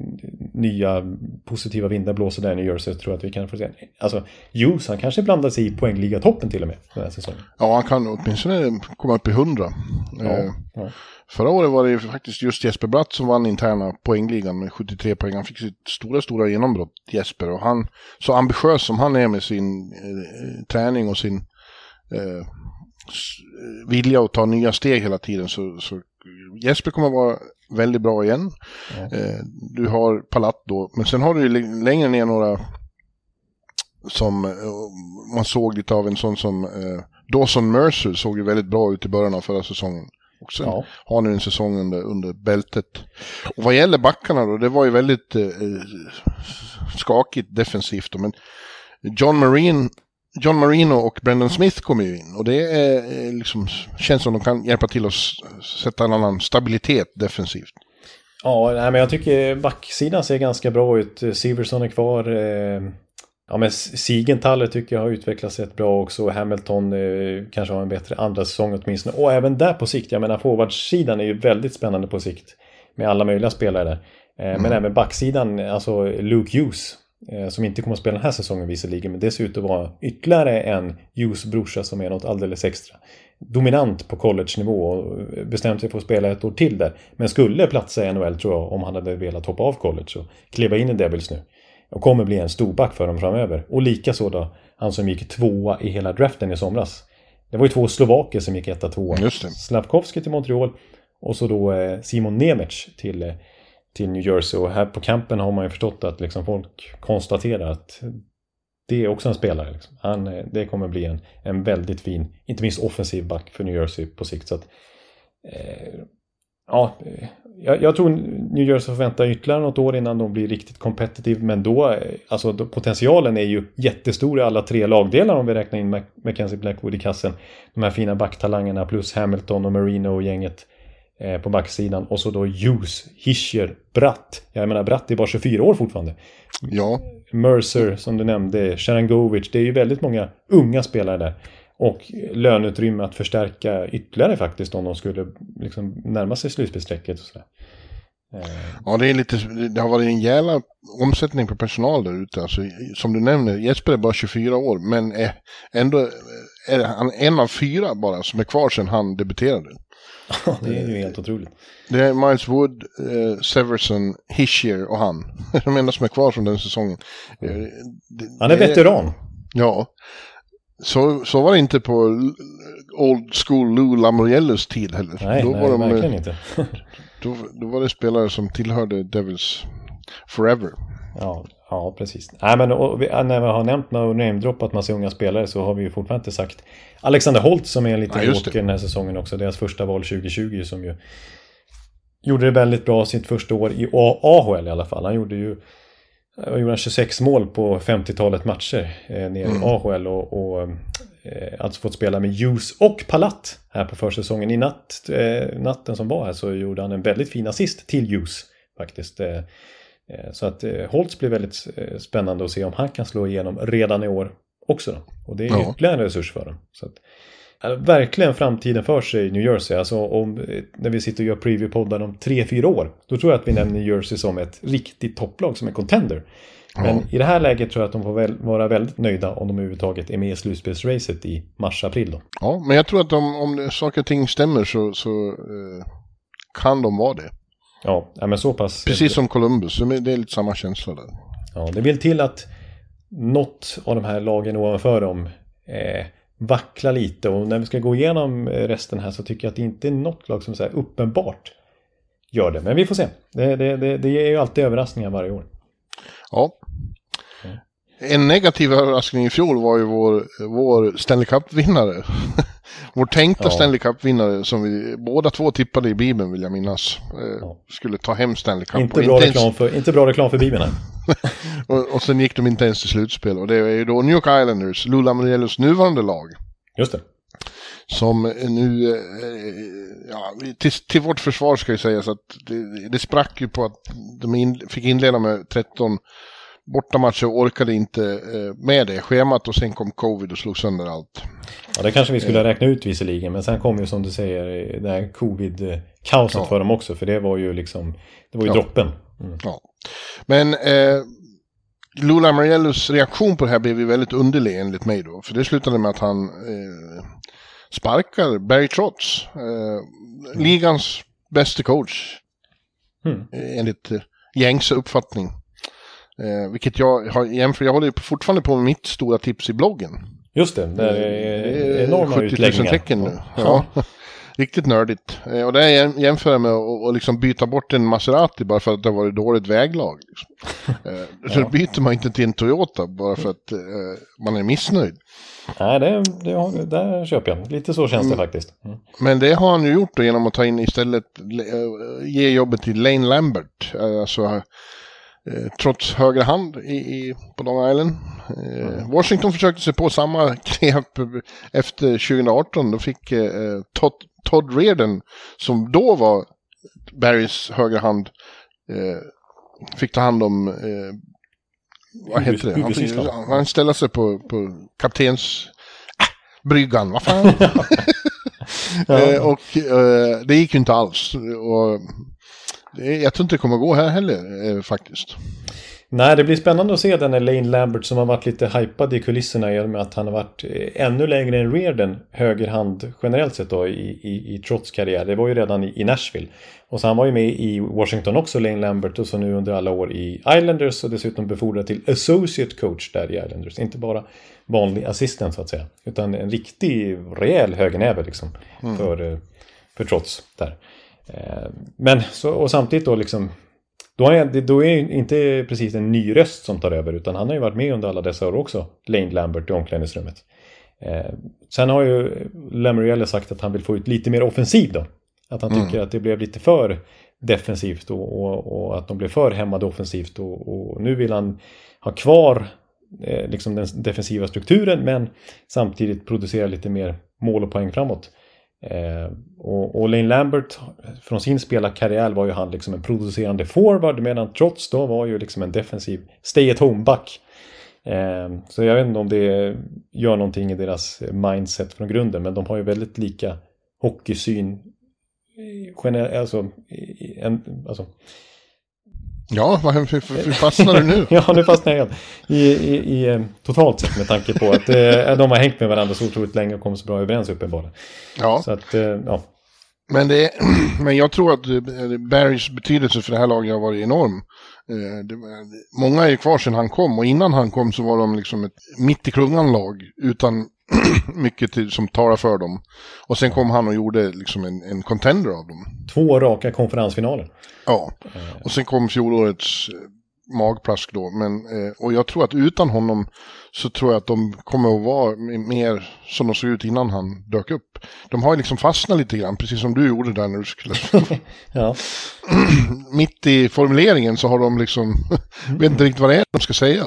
nya positiva vindar blåser där i New Jersey så tror jag att vi kan få se. Alltså, Hughes, han kanske blandar sig i poängligatoppen till och med den här säsongen. Ja, han kan åtminstone komma upp i hundra. Ja, eh, ja. Förra året var det faktiskt just Jesper Bratt som vann interna poängligan med 73 poäng. Han fick sitt stora, stora genombrott, Jesper. Och han, så ambitiös som han är med sin eh, träning och sin eh, vilja att ta nya steg hela tiden så, så Jesper kommer att vara väldigt bra igen. Mm. du har Palat då, men sen har du ju längre ner några som eh, man såg lite av en sån som eh, Dawson Mercer såg ju väldigt bra ut i början av förra säsongen. Och sen ja. har nu en säsong under, under bältet. Och vad gäller backarna då, det var ju väldigt eh, skakigt defensivt då, men John Marine John Marino och Brendan Smith kommer ju in och det är, liksom, känns som de kan hjälpa till att sätta en annan stabilitet defensivt. Ja, nej, men jag tycker backsidan ser ganska bra ut. Siverson är kvar. Eh, ja, men Sigenthaler tycker jag har utvecklats rätt bra också. Hamilton eh, kanske har en bättre andra säsong åtminstone. Och även där på sikt. Jag menar forwardsidan är ju väldigt spännande på sikt. Med alla möjliga spelare där. Eh, mm. Men även backsidan, alltså Luke Hughes Eh, som inte kommer att spela den här säsongen visserligen, men det ser ut att vara ytterligare en Hughes brorsa som är något alldeles extra. Dominant på college-nivå och bestämt sig för att spela ett år till där. Men skulle platsa i NHL tror jag om han hade velat hoppa av college och kliva in i Devils nu. Och kommer bli en storback för dem framöver. Och likaså då han som gick tvåa i hela draften i somras. Det var ju två slovaker som gick etta tvåa. Slavkovski till Montreal och så då eh, Simon Nemec till eh, till New Jersey och här på campen har man ju förstått att liksom folk konstaterar att det är också en spelare. Liksom. Han, eh, det kommer bli en, en väldigt fin, inte minst offensiv back för New Jersey på sikt. Så att, eh, ja, eh, jag, jag, tror New Jersey får vänta ytterligare något år innan de blir riktigt competitive. Men då, eh, alltså då, potentialen är ju jättestor i alla tre lagdelar om vi räknar in Mackenzie Blackwood i kassen. De här fina backtalangerna plus Hamilton och Marino och gänget. Eh, på backsidan. Och så då Hughes, Hischer, Bratt. Jag menar Bratt är bara 24 år fortfarande. Ja. Mercer som du nämnde, Sharangovic. Det är ju väldigt många unga spelare där. Och löneutrymme att förstärka ytterligare faktiskt om de skulle liksom närma sig slutspelsstrecket. Eh. Ja, det, är lite, det har varit en jävla omsättning på personal där ute. Alltså, som du nämner, Jesper är bara 24 år, men är ändå är han en av fyra bara som är kvar sedan han debuterade. Det är ju helt otroligt. Det är Miles Wood, eh, Severson, Hischier och han. De enda som är kvar från den säsongen. Eh, det, han är veteran. Ja. Så, så var det inte på old school Lou Lamoriellos tid heller. Nej, då nej var de, verkligen inte. då, då var det spelare som tillhörde Devils forever. Ja, ja precis. Nej, men och, när vi har nämnt och namedroppat massa unga spelare så har vi ju fortfarande inte sagt Alexander Holt som är en liten ja, åker den här säsongen också. Deras första val 2020 som ju gjorde det väldigt bra sitt första år i AHL i alla fall. Han gjorde ju han gjorde 26 mål på 50-talet matcher eh, nere mm. i AHL och, och eh, alltså fått spela med Hughes och Palat här på försäsongen. I natt, eh, natten som var här så gjorde han en väldigt fin assist till Hughes faktiskt. Eh så att eh, Holtz blir väldigt eh, spännande att se om han kan slå igenom redan i år också. Då. Och det är Ja. ytterligare en resurs för dem. Så att, verkligen framtiden för sig i New Jersey. Alltså om, när vi sitter och gör preview-poddar om tre fyra år. Då tror jag att vi nämner New Jersey som ett riktigt topplag, som en contender. Men Ja. i det här läget tror jag att de får väl, vara väldigt nöjda om de överhuvudtaget är med i slutspelsracet i mars-april. Ja, men jag tror att om, om saker och ting stämmer så, så eh, kan de vara det. Ja, men så pass. Precis som Columbus, det är lite samma känsla där. Ja, det vill till att något av de här lagen ovanför dem eh, vacklar lite. Och när vi ska gå igenom eh, resten här så tycker jag att det inte är något lag som så uppenbart gör det. Men vi får se. Det, det, det, det ger ju alltid överraskningar varje år. Ja. En negativ överraskning i fjol var ju vår, vår Stanley Cup-vinnare. vår tänkta Ja. Stanley Cup-vinnare som vi båda två tippade i Bibeln vill jag minnas. Eh, Ja. Skulle ta hem Stanley Cup. Inte bra, ens- reklam för, inte bra reklam för Bibeln och, och sen gick de inte ens till slutspel. Och det är ju då New York Islanders, Lula Mariellos nuvarande lag. Just det. Som nu, eh, ja, till, till vårt försvar ska ju sägas att det, det sprack ju på att de in, fick inleda med 13 bortamatcher orkade inte eh, med det schemat och sen kom covid och slog sönder allt. Ja, det kanske vi skulle räkna ut visserligen. Men sen kom ju som du säger det här covid-kaoset Ja. för dem också. För det var ju liksom, det var ju Ja. droppen. Mm. Ja. Men eh, Lula Mariellos reaktion på det här blev ju väldigt underlig enligt mig då. För det slutade med att han eh, sparkar Barry Trotz. Eh, ligans bästa coach. Mm. Eh, enligt eh, gängse uppfattning. Eh, vilket jag har jämfört, jag håller ju fortfarande på med mitt stora tips i bloggen. Just det, det är enorma 70 000 utläggningar. tecken nu. Ja. Ja. Riktigt nördigt. Eh, Och det är jäm- jämför jag med att liksom byta bort en Maserati bara för att det har varit dåligt väglag. Liksom. Eh, Så Ja. byter man inte till en Toyota bara för att eh, man är missnöjd. Nej, det, det, där köper jag. Lite så känns det faktiskt. Mm. Men det har han ju gjort då genom att ta in istället, eh, ge jobbet till Lane Lambert. Eh, Alltså, trots högra hand i, i, på Long Island. Eh, Washington försökte sig på samma knep efter 2018. Då fick eh, Todd, Todd Reardon, som då var Barrys högra hand, eh, fick ta hand om eh, vad heter det? Han, fick- han ställde sig på, på kaptens ah, bryggan, vad fan. Eh, och eh, det gick ju inte alls. Och jag tror inte det kommer gå här heller eh, faktiskt. Nej, det blir spännande att se den här Lane Lambert som har varit lite hypad i kulisserna i och med att han har varit eh, ännu längre än Reardon, högerhand generellt sett då i, i, i Trotts karriär. Det var ju redan i, i Nashville. Och så han var ju med i Washington också, Lane Lambert, och så nu under alla år i Islanders och dessutom befordrad till associate coach där i Islanders. Inte bara vanlig assistent så att säga, utan en riktig rejäl högernäve liksom för, eh, för Trotts där. Eh, Men så, och samtidigt då liksom då är, då är inte precis en ny röst som tar över utan han har ju varit med under alla dessa år också. Lane Lambert i omklädningsrummet. Eh, sen har ju Lamoriello sagt att han vill få ut lite mer offensiv då. Att han tycker att det blev lite för defensivt och, och, och att de blev för hämmade offensivt och, och nu vill han ha kvar eh, liksom den defensiva strukturen men samtidigt producera lite mer mål och poäng framåt. Eh, och, och Lane Lambert från sin spelarkarriär var ju han liksom en producerande forward medan Trots då var ju liksom en defensiv stay at home-back. Eh, så jag vet inte om det gör någonting i deras mindset från grunden men de har ju väldigt lika hockeysyn. Eh, alltså, en, alltså Ja, hur, fastnar du nu? Ja, nu fastnar jag. I, i, i, eh, totalt sett med tanke på att eh, de har hängt med varandra så otroligt länge och kommit så bra överens uppenbarligen. Ja, Så att, eh, ja. men, det, men jag tror att Barrys betydelse för det här laget har varit enorm. Eh, många är ju kvar sedan han kom och innan han kom så var de liksom ett mitt i klungan-lag utan mycket till, som talar för dem. Och sen kom han och gjorde liksom en, en contender av dem. Två raka konferensfinaler. Ja, och sen kom fjolårets eh, magplask då. Men, eh, och jag tror att utan honom så tror jag att de kommer att vara mer som de såg ut innan han dök upp. De har ju liksom fastnat lite grann, precis som du gjorde där när du skulle... Ja. Mitt i formuleringen så har de liksom... vet inte riktigt vad det är de ska säga.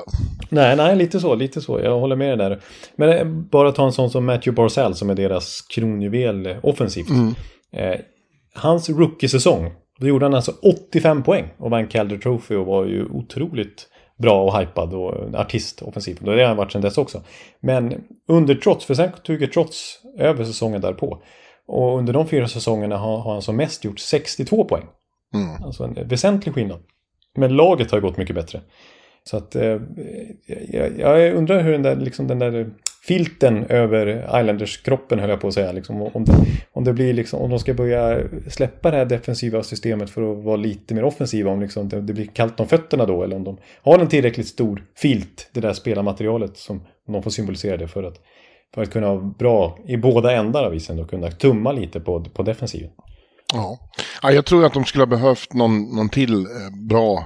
Nej, nej, lite så, lite så. Jag håller med dig där. Men eh, bara ta en sån som Matthew Barzell som är deras kronjuvel offensivt. Eh, hans rookie-säsong, då gjorde han alltså 85 poäng och vann Calder Trophy och var ju otroligt bra och hypad och artist offensivt. Och det har han varit sedan dess också. Men under trots, för sen tog trots över säsongen därpå. Och under de fyra säsongerna har, har han som mest gjort 62 poäng. Mm. Alltså en väsentlig skillnad. Men laget har gått mycket bättre. Så att eh, jag, jag, undrar hur den där, liksom den där filten över Islanders-kroppen höll jag på att säga. Liksom, om, det, om, det blir liksom, om de ska börja släppa det här defensiva systemet för att vara lite mer offensiva. Om liksom det, det blir kallt om fötterna då. Eller om de har en tillräckligt stor filt, det där spelarmaterialet. Som, de får symbolisera det för att, för att kunna vara bra i båda ändar av isen. Och kunna tumma lite på, på defensiven. Ja. ja, jag tror att de skulle ha behövt någon, någon till eh, bra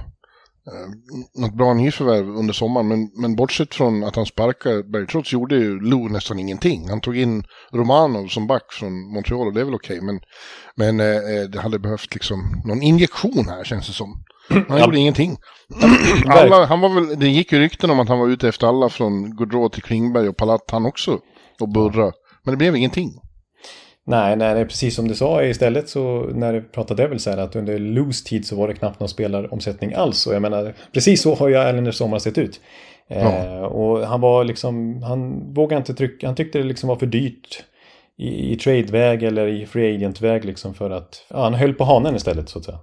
något bra nyförvärv under sommaren. Men, men bortsett från att han sparkar Bergtrots gjorde ju Lou nästan ingenting. Han tog in Romanov som back från Montreal och det är väl okej. Men, men eh, det hade behövt liksom någon injektion här känns det som. Han gjorde ingenting. Alla, han var väl, det gick ju rykten om att han var ute efter alla från Gaudreau till Klingberg och Palat han också. Och Burra. Men det blev ingenting. Nej, nej, nej, precis som du sa istället så när du pratade väl så här att under Loos tid så var det knappt någon spelaromsättning alls. Och jag menar, precis så har ju Islanders sommar sett ut. Ja. Eh, och han var liksom, han vågade inte trycka, han tyckte det liksom var för dyrt i, i tradeväg eller i free agent-väg liksom för att, ja, han höll på hanen istället så att säga.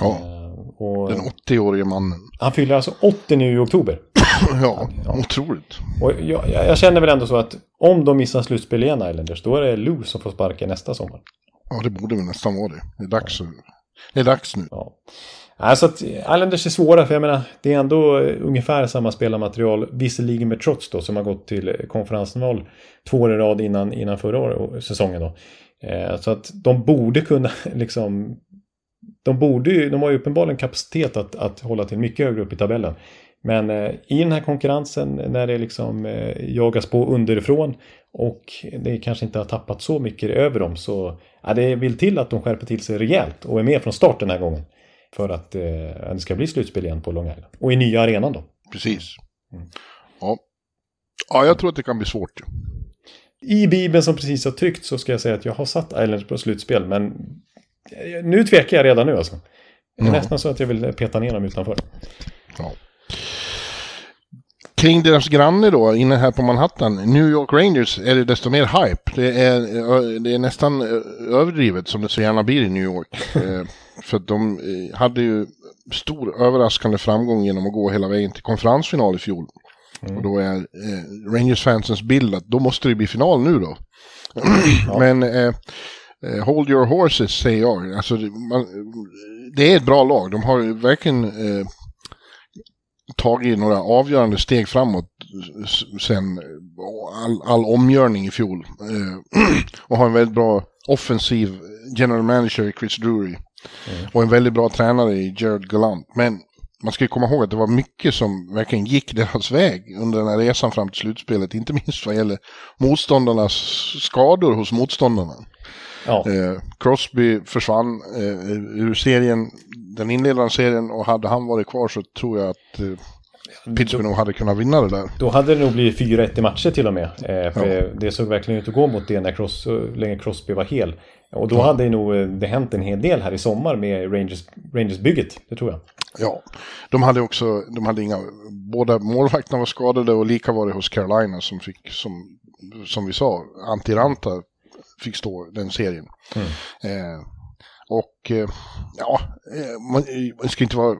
Ja, eh, och, den 80-årige mannen. Han fyller alltså 80 nu i oktober. ja, ja, otroligt. Och jag, jag, känner väl ändå så att om de missar slutspel igen Islanders, då är det Lou som får sparka nästa sommar. Ja, det borde väl nästan vara det. Det är dags, ja. det är dags nu. Ja. Alltså att Islanders är svåra, för jag menar, det är ändå ungefär samma spelarmaterial, visserligen med trots då, som har gått till konferensval två år i rad innan, innan förra året, säsongen då. Eh, så att de borde kunna liksom de borde ju, de har ju uppenbarligen kapacitet att, att hålla till mycket högre upp i tabellen. Men eh, i den här konkurrensen när det liksom eh, jagas på underifrån och det kanske inte har tappat så mycket över dem så ja, det vill till att de skärper till sig rejält och är med från start den här gången. För att eh, det ska bli slutspel igen på Long Island. Och i nya arenan då. Precis. Mm. Ja. ja, jag tror att det kan bli svårt. I Bibeln som precis har tryckt så ska jag säga att jag har satt Islanders på slutspel men nu tvekar jag redan nu alltså. Det är ja. nästan så att jag vill peta ner dem utanför. Ja. Kring deras granne då, inne här på Manhattan, New York Rangers, är det desto mer hype. Det är, det är nästan överdrivet som det så gärna blir i New York. Eh, för de eh, hade ju stor överraskande framgång genom att gå hela vägen till konferensfinal i fjol. Mm. Och då är eh, Rangers-fansens bild att då måste det bli final nu då. Ja. Men eh, eh, hold your horses säger jag. Alltså, man, det är ett bra lag. De har verkligen eh, tagit några avgörande steg framåt sen all, all omgörning i fjol. Eh, och har en väldigt bra offensiv general manager i Chris Drury. Mm. Och en väldigt bra tränare i Jared Gallant. Men man ska ju komma ihåg att det var mycket som verkligen gick deras väg under den här resan fram till slutspelet. Inte minst vad gäller motståndarnas skador hos motståndarna. Ja. Eh, Crosby försvann eh, ur serien, den inledande serien och hade han varit kvar så tror jag att eh, Pittsburgh nog hade kunnat vinna det där. Då hade det nog blivit 4-1 i matcher till och med. Eh, för ja. Det såg verkligen ut att gå mot det när Cross, länge Crosby var hel. Och då hade nog eh, det hänt en hel del här i sommar med Rangers, Rangers-bygget, det tror jag. Ja, de hade också, de hade inga, båda målvakterna var skadade och lika var det hos Carolina som fick, som, som vi sa, Antiranta fick stå den serien. Mm. Eh, och eh, ja, eh, man, man, ska inte, vara,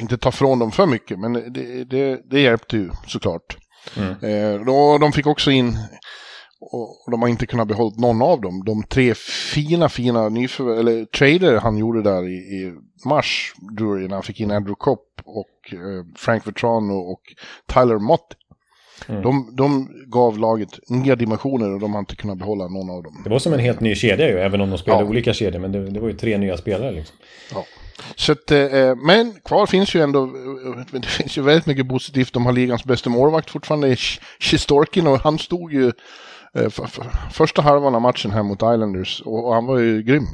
inte ta från dem för mycket, men det, det, det hjälpte ju såklart. Mm. Eh, då, de fick också in, och de har inte kunnat behålla någon av dem, de tre fina, fina nyförvärv, eller trader han gjorde där i, i mars, när han fick in Andrew Kopp och eh, Frank Vetrano och Tyler Mott Mm. De, de gav laget nya dimensioner och de har inte kunnat behålla någon av dem. Det var som en helt ny kedja ju, även om de spelade ja. olika kedjor. Men det, det, var ju tre nya spelare liksom. Ja. Så att, eh, men kvar finns ju ändå, eh, det finns ju väldigt mycket positivt. De har ligans bästa målvakt fortfarande, Shistorkin, och han stod ju eh, för, för, första halvan av matchen här mot Islanders och, och han var ju grym.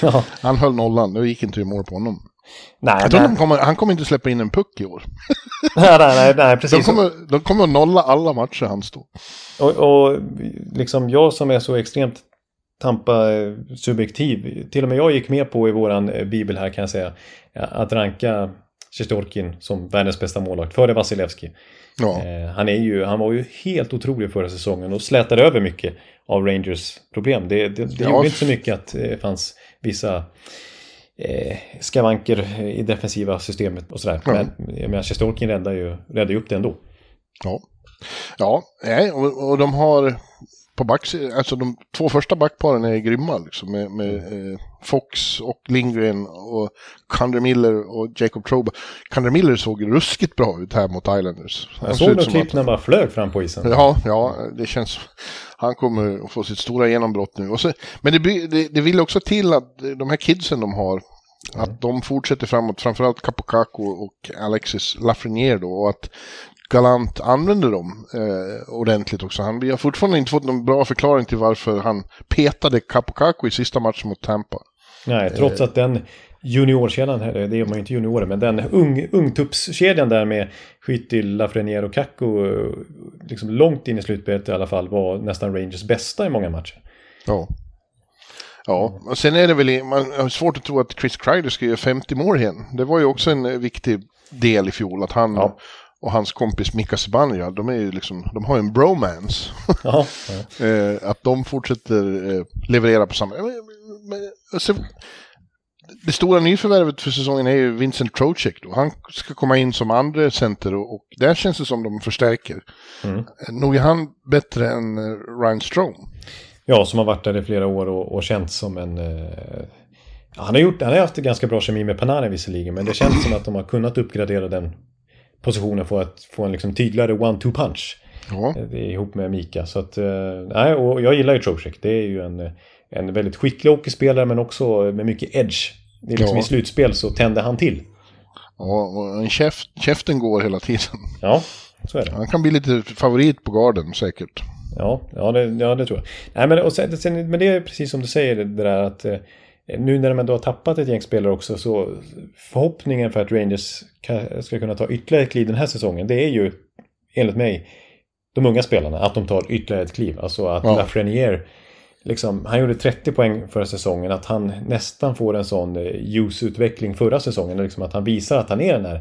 Ja. han höll nollan, det gick inte i mål på honom. Nej, jag tror nej. Kommer, han kommer inte släppa in en puck i år. nej, nej, nej, nej, precis. De kommer, de kommer att nolla alla matcher han står. Och, och liksom jag som är så extremt tampa eh, subjektiv. Till och med jag gick med på i våran eh, bibel här kan jag säga. Att ranka Sjestjorkin som världens bästa målvakt före Vasilevski. Ja. Eh, han, är ju, han var ju helt otrolig förra säsongen och slätade över mycket av Rangers problem. Det, det, det Ja. gjorde inte så mycket att det fanns vissa eh, skavanker i defensiva systemet och sådär. Ja. Men jag menar, Sjestjorkin räddade ju, räddade ju upp det ändå. Ja, ja och, och de har på backs, alltså de två första backparen är grymma liksom med, med eh, Fox och Lindgren och Kander Miller och Jacob Troba. Kander Miller såg ruskigt bra ut här mot Islanders. Han Jag såg något klipp att- när han bara flög fram på isen. Ja, ja, det känns... Han kommer att få sitt stora genombrott nu. Och så, men det, det, det vill också till att de här kidsen de har, att de fortsätter framåt, framförallt Capocaco och Alexis Lafreniere då, och att Galant använder dem eh, ordentligt också. Han, vi har fortfarande inte fått någon bra förklaring till varför han petade Capocaco i sista matchen mot Tampa. Nej, trots att den juniorkedjan, det är man ju inte juniorer, men den ung, ungtuppskedjan där med Skyttil, Lafreniere och Kakko, eh, liksom långt in i slutspelet i alla fall, var nästan Rangers bästa i många matcher. Ja. Ja, och sen är det väl, man har svårt att tro att Chris Kreider ska göra 50 mål igen. Det var ju också en eh, viktig del i fjol, att han Ja. Och hans kompis Mika Zibanejad, de är ju liksom, de har ju en bromance. Ja, ja. eh, att de fortsätter eh, leverera på samma... Men, men, alltså, det stora nyförvärvet för säsongen är ju Vincent Trocek då. Han ska komma in som andra center och, och där känns det som de förstärker. Mm. Nog är han bättre än eh, Ryan Strome. ja, som har varit där i flera år och, och känts som en... Eh, han, har gjort, han har haft ganska bra kemi med Panarin visserligen, men det känns som att de har kunnat uppgradera den positionen för att få en liksom tydligare one-two punch. Ja. Ihop med Mika. Så att, eh, nej, och jag gillar ju Trocek. Det är ju en, en väldigt skicklig hockeyspelare men också med mycket edge. Det är liksom Ja. I slutspel så tänder han till. Ja, och en käft, käften går hela tiden. Ja, så är det. Han kan bli lite favorit på garden säkert. Ja, ja, det, ja det tror jag. Nej, men, och sen, sen, men det är precis som du säger det där att eh, nu när de ändå har tappat ett gäng spelare också så förhoppningen för att Rangers ka- ska kunna ta ytterligare ett kliv den här säsongen det är ju enligt mig de unga spelarna att de tar ytterligare ett kliv. Alltså att Ja. Lafreniere Liksom, han gjorde 30 poäng förra säsongen, att han nästan får en sån eh, ljusutveckling förra säsongen. Liksom att han visar att han är den här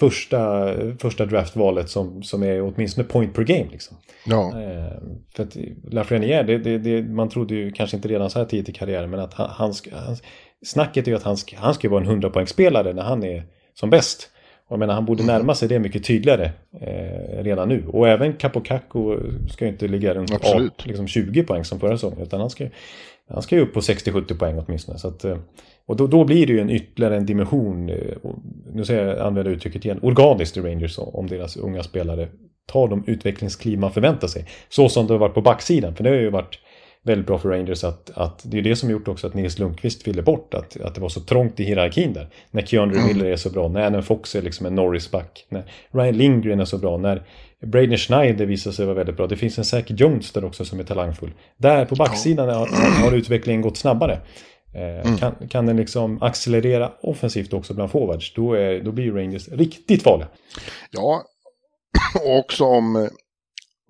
första, första draftvalet som, som är åtminstone point per game. Liksom. Ja, Eh, för att Lafreniere, det, det, det, man trodde ju kanske inte redan så här tidigt i karriären, men att han, han, han snacket är ju att han han ska vara en 100-poängsspelare när han är som bäst. Och jag menar, han borde närma sig det mycket tydligare eh, redan nu. Och även Capocaco ska ju inte ligga runt Absolut. ja, liksom 20 poäng som förra säsongen, utan han ska, han ska ju upp på 60-70 poäng åtminstone. Så att, eh, och då, då blir det ju en ytterligare en dimension, eh, nu säger jag, använder jag uttrycket igen, organiskt i Rangers om deras unga spelare tar de utvecklingskliv man förväntar sig. Så som det har varit på backsidan, för det har ju varit väldigt bra för Rangers att, att det är det som gjort också att Nils Lundqvist ville bort, att, att det var så trångt i hierarkin där. När Keandre Miller är så bra, när Adam Fox är liksom en Norris-back, när Ryan Lindgren är så bra, när Braden Schneider visar sig vara väldigt bra. Det finns en säker Jones där också som är talangfull. Där på backsidan har, har utvecklingen gått snabbare. Eh, kan, kan den liksom accelerera offensivt också bland forwards, då, är, då blir Rangers riktigt farliga. ja. och också om eh,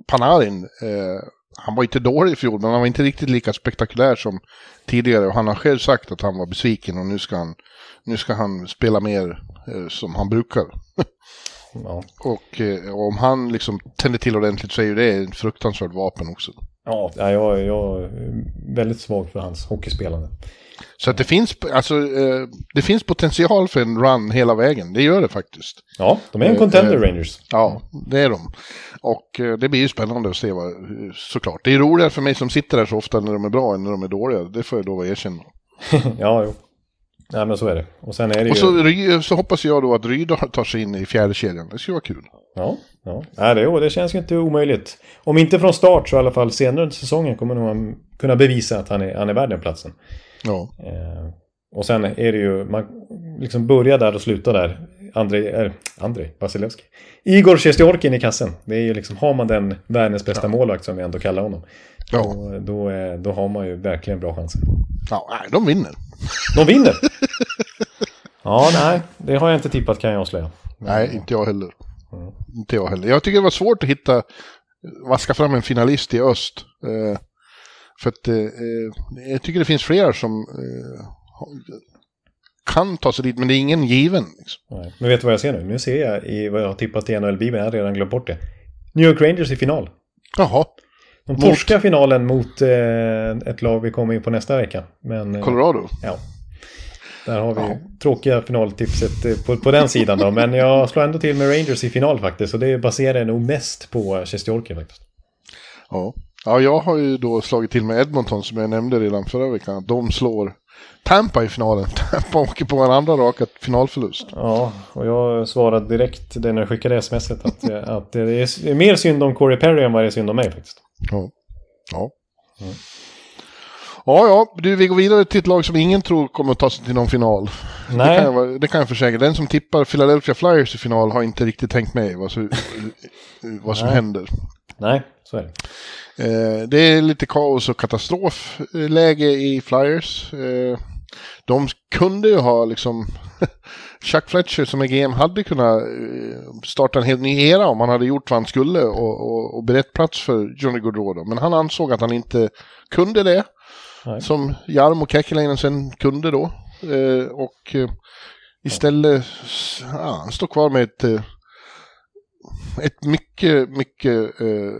Panarin. Eh, han var inte dålig i fjol, men han var inte riktigt lika spektakulär som tidigare. Och han har själv sagt att han var besviken och nu ska han, nu ska han spela mer eh, som han brukar. Ja, Och, eh, och om han liksom tänder till ordentligt så är ju det ett fruktansvärt vapen också. ja jag, jag är väldigt svag för hans hockeyspelande. Så att det finns, alltså, eh, det finns potential för en run hela vägen. Det gör det faktiskt. Ja, de är en Eh, contender eh, Rangers. Ja, det är de. Och eh, det blir ju spännande att se vad, såklart. Det är roligare för mig som sitter där så ofta när de är bra än när de är dåliga. Det får jag då erkänna. ja, jo. Nej, men så är det. Och sen är det ju... Och så, Ry- så hoppas jag då att Rydahl tar sig in i fjärde kedjan. Det skulle vara kul. Ja, ja. Nej, det, det känns ju inte omöjligt. Om inte från start så i alla fall senare under säsongen kommer han kunna bevisa att han är, han är värd den platsen. Ja, Eh, och sen är det ju, man liksom börjar där och slutar där. Andrei, eh, Andrei Vasilevski. Igor Sjestjorkin i kassen. Det är ju liksom, har man den världens bästa målvakt som vi ändå kallar honom. ja. Då, då, är, då har man ju verkligen bra chanser. ja de vinner. De vinner! Ja, nej, det har jag inte tippat kan jag avslöja. Nej, inte jag heller. Inte jag heller. Jag tycker det var svårt att hitta, vaska fram en finalist i öst. Eh, för att eh, eh, jag tycker det finns flera som eh, kan ta sig dit, men det är ingen given. Liksom. Nej. Men vet du vad jag ser nu? Nu ser jag i vad jag har tippat i NHL-bibeln, jag har redan glömt bort det. New York Rangers i final. Jaha, De Mot- torskar finalen mot eh, ett lag vi kommer in på nästa vecka. Men, eh, Colorado. Ja. Där har vi Ja. tråkiga finaltipset eh, på, på den sidan då. Men jag slår ändå till med Rangers i final faktiskt. Och det baserar jag nog mest på Sjestjorki faktiskt. Ja. Ja, jag har ju då slagit till med Edmonton som jag nämnde redan förra veckan. De slår Tampa i finalen. Tampa åker på en andra raka finalförlust. Ja, och jag svarade direkt det när jag skickade smset att, att det är mer synd om Corey Perry än vad det är synd om mig faktiskt. Ja. Ja. Ja, ja, du, vi går vidare till ett lag som ingen tror kommer att ta sig till någon final. Det Nej. kan, jag, det kan jag försäkra. Den som tippar Philadelphia Flyers i final har inte riktigt tänkt med vad, som- vad som Nej. händer. Nej, så är det. Eh, det är lite kaos och katastrofläge i Flyers. Eh, de kunde ju ha liksom... Chuck Fletcher som är GM hade kunnat eh, starta en helt ny era om han hade gjort vad han skulle och, och, och berett plats för Johnny Gaudreau. Men han ansåg att han inte kunde det. Nej. Som Jarmo Kekkeläinen sen kunde då. Och istället, ja, han står kvar med ett, ett mycket, mycket eh,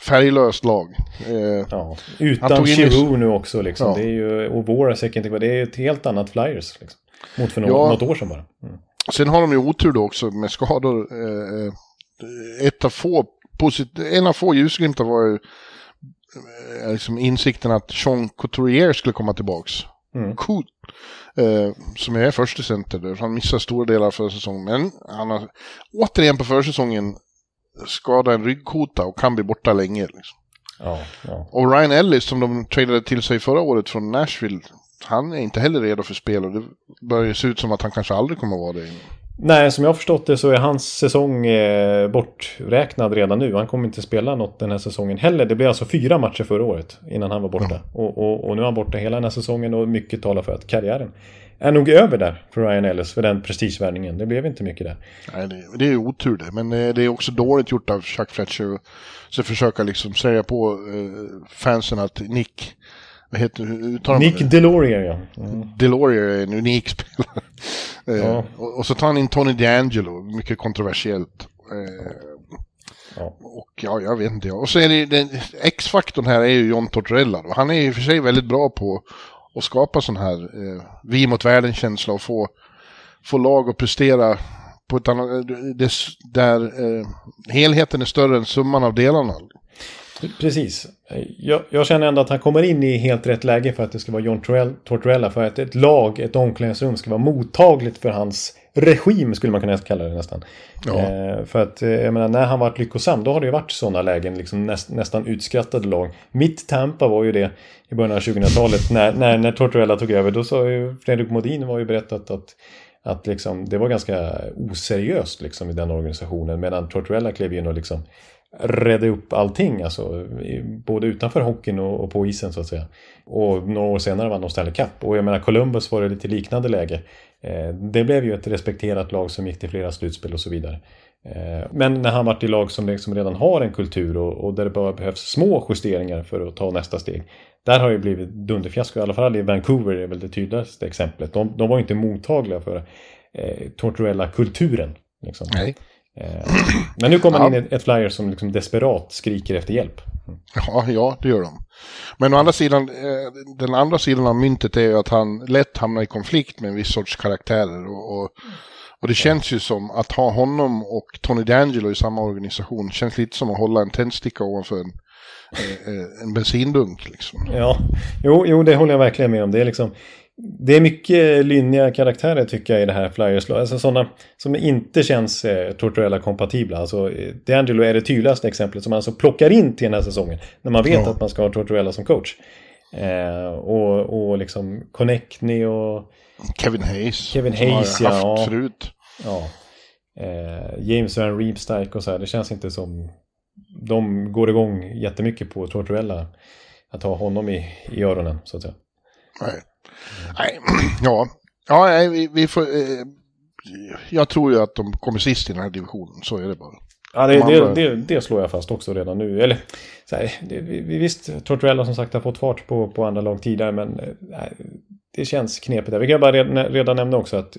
färglöst lag. Eh, Ja. Utan Giroud nu också liksom. Ja. Det är ju, och Voracek inte. Det är ett helt annat Flyers liksom. Mot för något, Ja. något år sedan bara. Mm. sen har de ju otur då också med skador. Eh, eh, ett av få en av få ljusglimtar var ju eh, liksom insikten att Sean Couturier skulle komma tillbaks. Mm. Cool. Eh, som är första center där. Han missar stora delar av förra säsongen. Men han har återigen på försäsongen skadat en ryggkota och kan bli borta länge. Liksom. Ja, ja. Och Ryan Ellis som de tradade till sig förra året från Nashville. Han är inte heller redo för spel och det börjar se ut som att han kanske aldrig kommer att vara det. Nej, som jag har förstått det så är hans säsong eh, borträknad redan nu. Han kommer inte spela något den här säsongen heller. Det blev alltså fyra matcher förra året innan han var borta. Och, och, och nu är han borta hela den här säsongen och mycket talar för att karriären är nog över där för Ryan Ellis för den prestigevärvningen. Det blev inte mycket där. Nej, det, det är otur det. Men eh, det är också dåligt gjort av Chuck Fletcher. att- Så försöka liksom säga på eh, fansen att Nick, vad heter hur Nick det? Delorier ja. Mm. Delorier är en unik spelare. Eh, Ja. och, och så tar han in Tony D'Angelo, mycket kontroversiellt. Eh, Ja. och ja, jag vet inte. Och så är det, den, X-faktorn här är ju John Tortorella. då. Han är och för sig väldigt bra på att skapa sån här eh, vi mot världen-känsla och få, få lag att prestera på ett annat, det, där eh, helheten är större än summan av delarna. Precis. Jag, jag känner ändå att han kommer in i helt rätt läge för att det ska vara John Torell- Tortorella. För att ett lag, ett omklädningsrum ska vara mottagligt för hans regim skulle man kunna kalla det nästan. Ja. Eh, för att eh, jag menar, när han varit lyckosam då har det ju varit sådana lägen, liksom näst, nästan utskrattade lag. Mitt Tampa var ju det i början av 2000-talet när, när, när Tortorella tog över. Då sa ju Fredrik Modin var ju berättat att att liksom, det var ganska oseriöst liksom, i den organisationen. Medan Tortorella klev in och liksom redde upp allting. Alltså, både utanför hockeyn och, och på isen så att säga. Och några år senare vann de Stanley Cup. Och jag menar Columbus var det lite liknande läge. Eh, det blev ju ett respekterat lag som gick till flera slutspel och så vidare. Eh, men när han varit i lag som liksom redan har en kultur och, och där det bara behövs små justeringar för att ta nästa steg. Där har det blivit dunderfiasko. I alla fall i Vancouver är väl det tydligaste exemplet. De, de var ju inte mottagliga för eh, kulturen. Liksom. Nej. Eh, men nu kommer Ja. in ett, ett flyer som liksom desperat skriker efter hjälp. Ja, ja, det gör de. Men å andra sidan, eh, den andra sidan av myntet är ju att han lätt hamnar i konflikt med en viss sorts karaktärer. Och, och, och det känns ju som att ha honom och Tony D'Angelo i samma organisation känns lite som att hålla en tändsticka ovanför en, eh, en bensindunk. Liksom. Ja, jo, jo, det håller jag verkligen med om. Det är liksom det är mycket lynniga karaktärer tycker jag i det här flyers Alltså sådana som inte känns eh, Tortorella-kompatibla. Alltså, eh, D'Angelo är det tydligaste exemplet som man alltså plockar in till den här säsongen. När man vet Ja. att man ska ha Tortorella som coach. Eh, och, och liksom Connectney och Kevin Hayes. Kevin Hayes, har haft ja. förut. ja, eh, James Van Riemsdyk och så här. Det känns inte som de går igång jättemycket på Tortorella. Att ha honom i, i öronen så att säga. Nej. Nej, ja. Ja, vi, vi får... Eh, jag tror ju att de kommer sist i den här divisionen, så är det bara. Ja, det, De andra- det, det, det slår jag fast också redan nu. Eller, så här, det, vi, vi- visst, Tortorella som sagt har fått fart på, på andra lag tidigare, men eh, nej, det känns knepigt där. Vi kan bara redan, nämna också att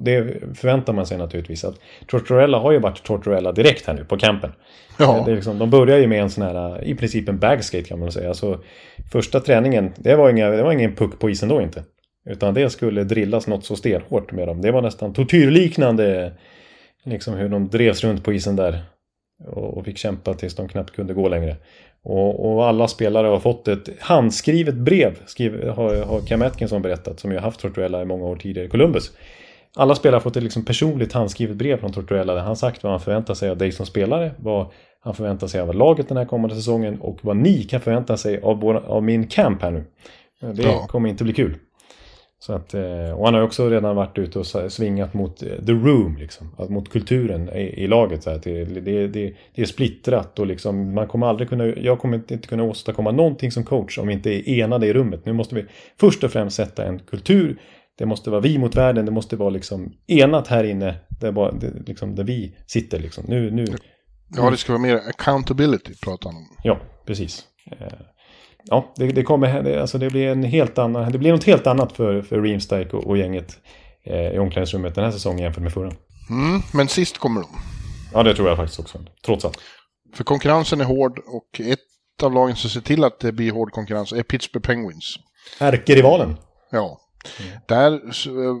det förväntar man sig naturligtvis. att Tortorella har ju varit Tortorella direkt här nu på campen. Ja. Det är liksom, de börjar ju med en sån här, i princip en bagskate kan man säga. Så första träningen, det var, inga, det var ingen puck på isen då inte. Utan det skulle drillas något så stenhårt med dem. Det var nästan tortyrliknande. Liksom hur de drevs runt på isen där. Och, fick kämpa tills de knappt kunde gå längre. Och, och alla spelare har fått ett handskrivet brev, skriv, har, har Cam Atkinson berättat, som ju har haft Tortuella i många år tidigare i Columbus. Alla spelare har fått ett liksom personligt handskrivet brev från Tortuella där han sagt vad han förväntar sig av dig som spelare, vad han förväntar sig av laget den här kommande säsongen och vad ni kan förvänta sig av, av min camp här nu. Det ja. kommer inte bli kul. Så att, eh, och han har också redan varit ute och svingat mot eh, the room, liksom, mot kulturen i, i laget. Så att det, det, det, det, är splittrat och liksom, man kommer aldrig kunna, jag kommer inte kunna åstadkomma någonting som coach om vi inte är enade i rummet. Nu måste vi först och främst sätta en kultur. Det måste vara vi mot världen, det måste vara liksom enat här inne där, bara, liksom, där vi sitter. Liksom. Nu, nu, ja, det ska vara mer accountability pratar han om. Ja, precis. Eh, ja, det, det, kommer, alltså det blir en helt annan, det blir något helt annat för, för Reamstike och, och gänget eh, i omklädningsrummet den här säsongen jämfört med förra. Mm, men sist kommer de. Ja, det tror jag faktiskt också, trots allt. För konkurrensen är hård och ett av lagen som ser till att det blir hård konkurrens är Pittsburgh Penguins. Ärkerivalen. Ja. Mm. Där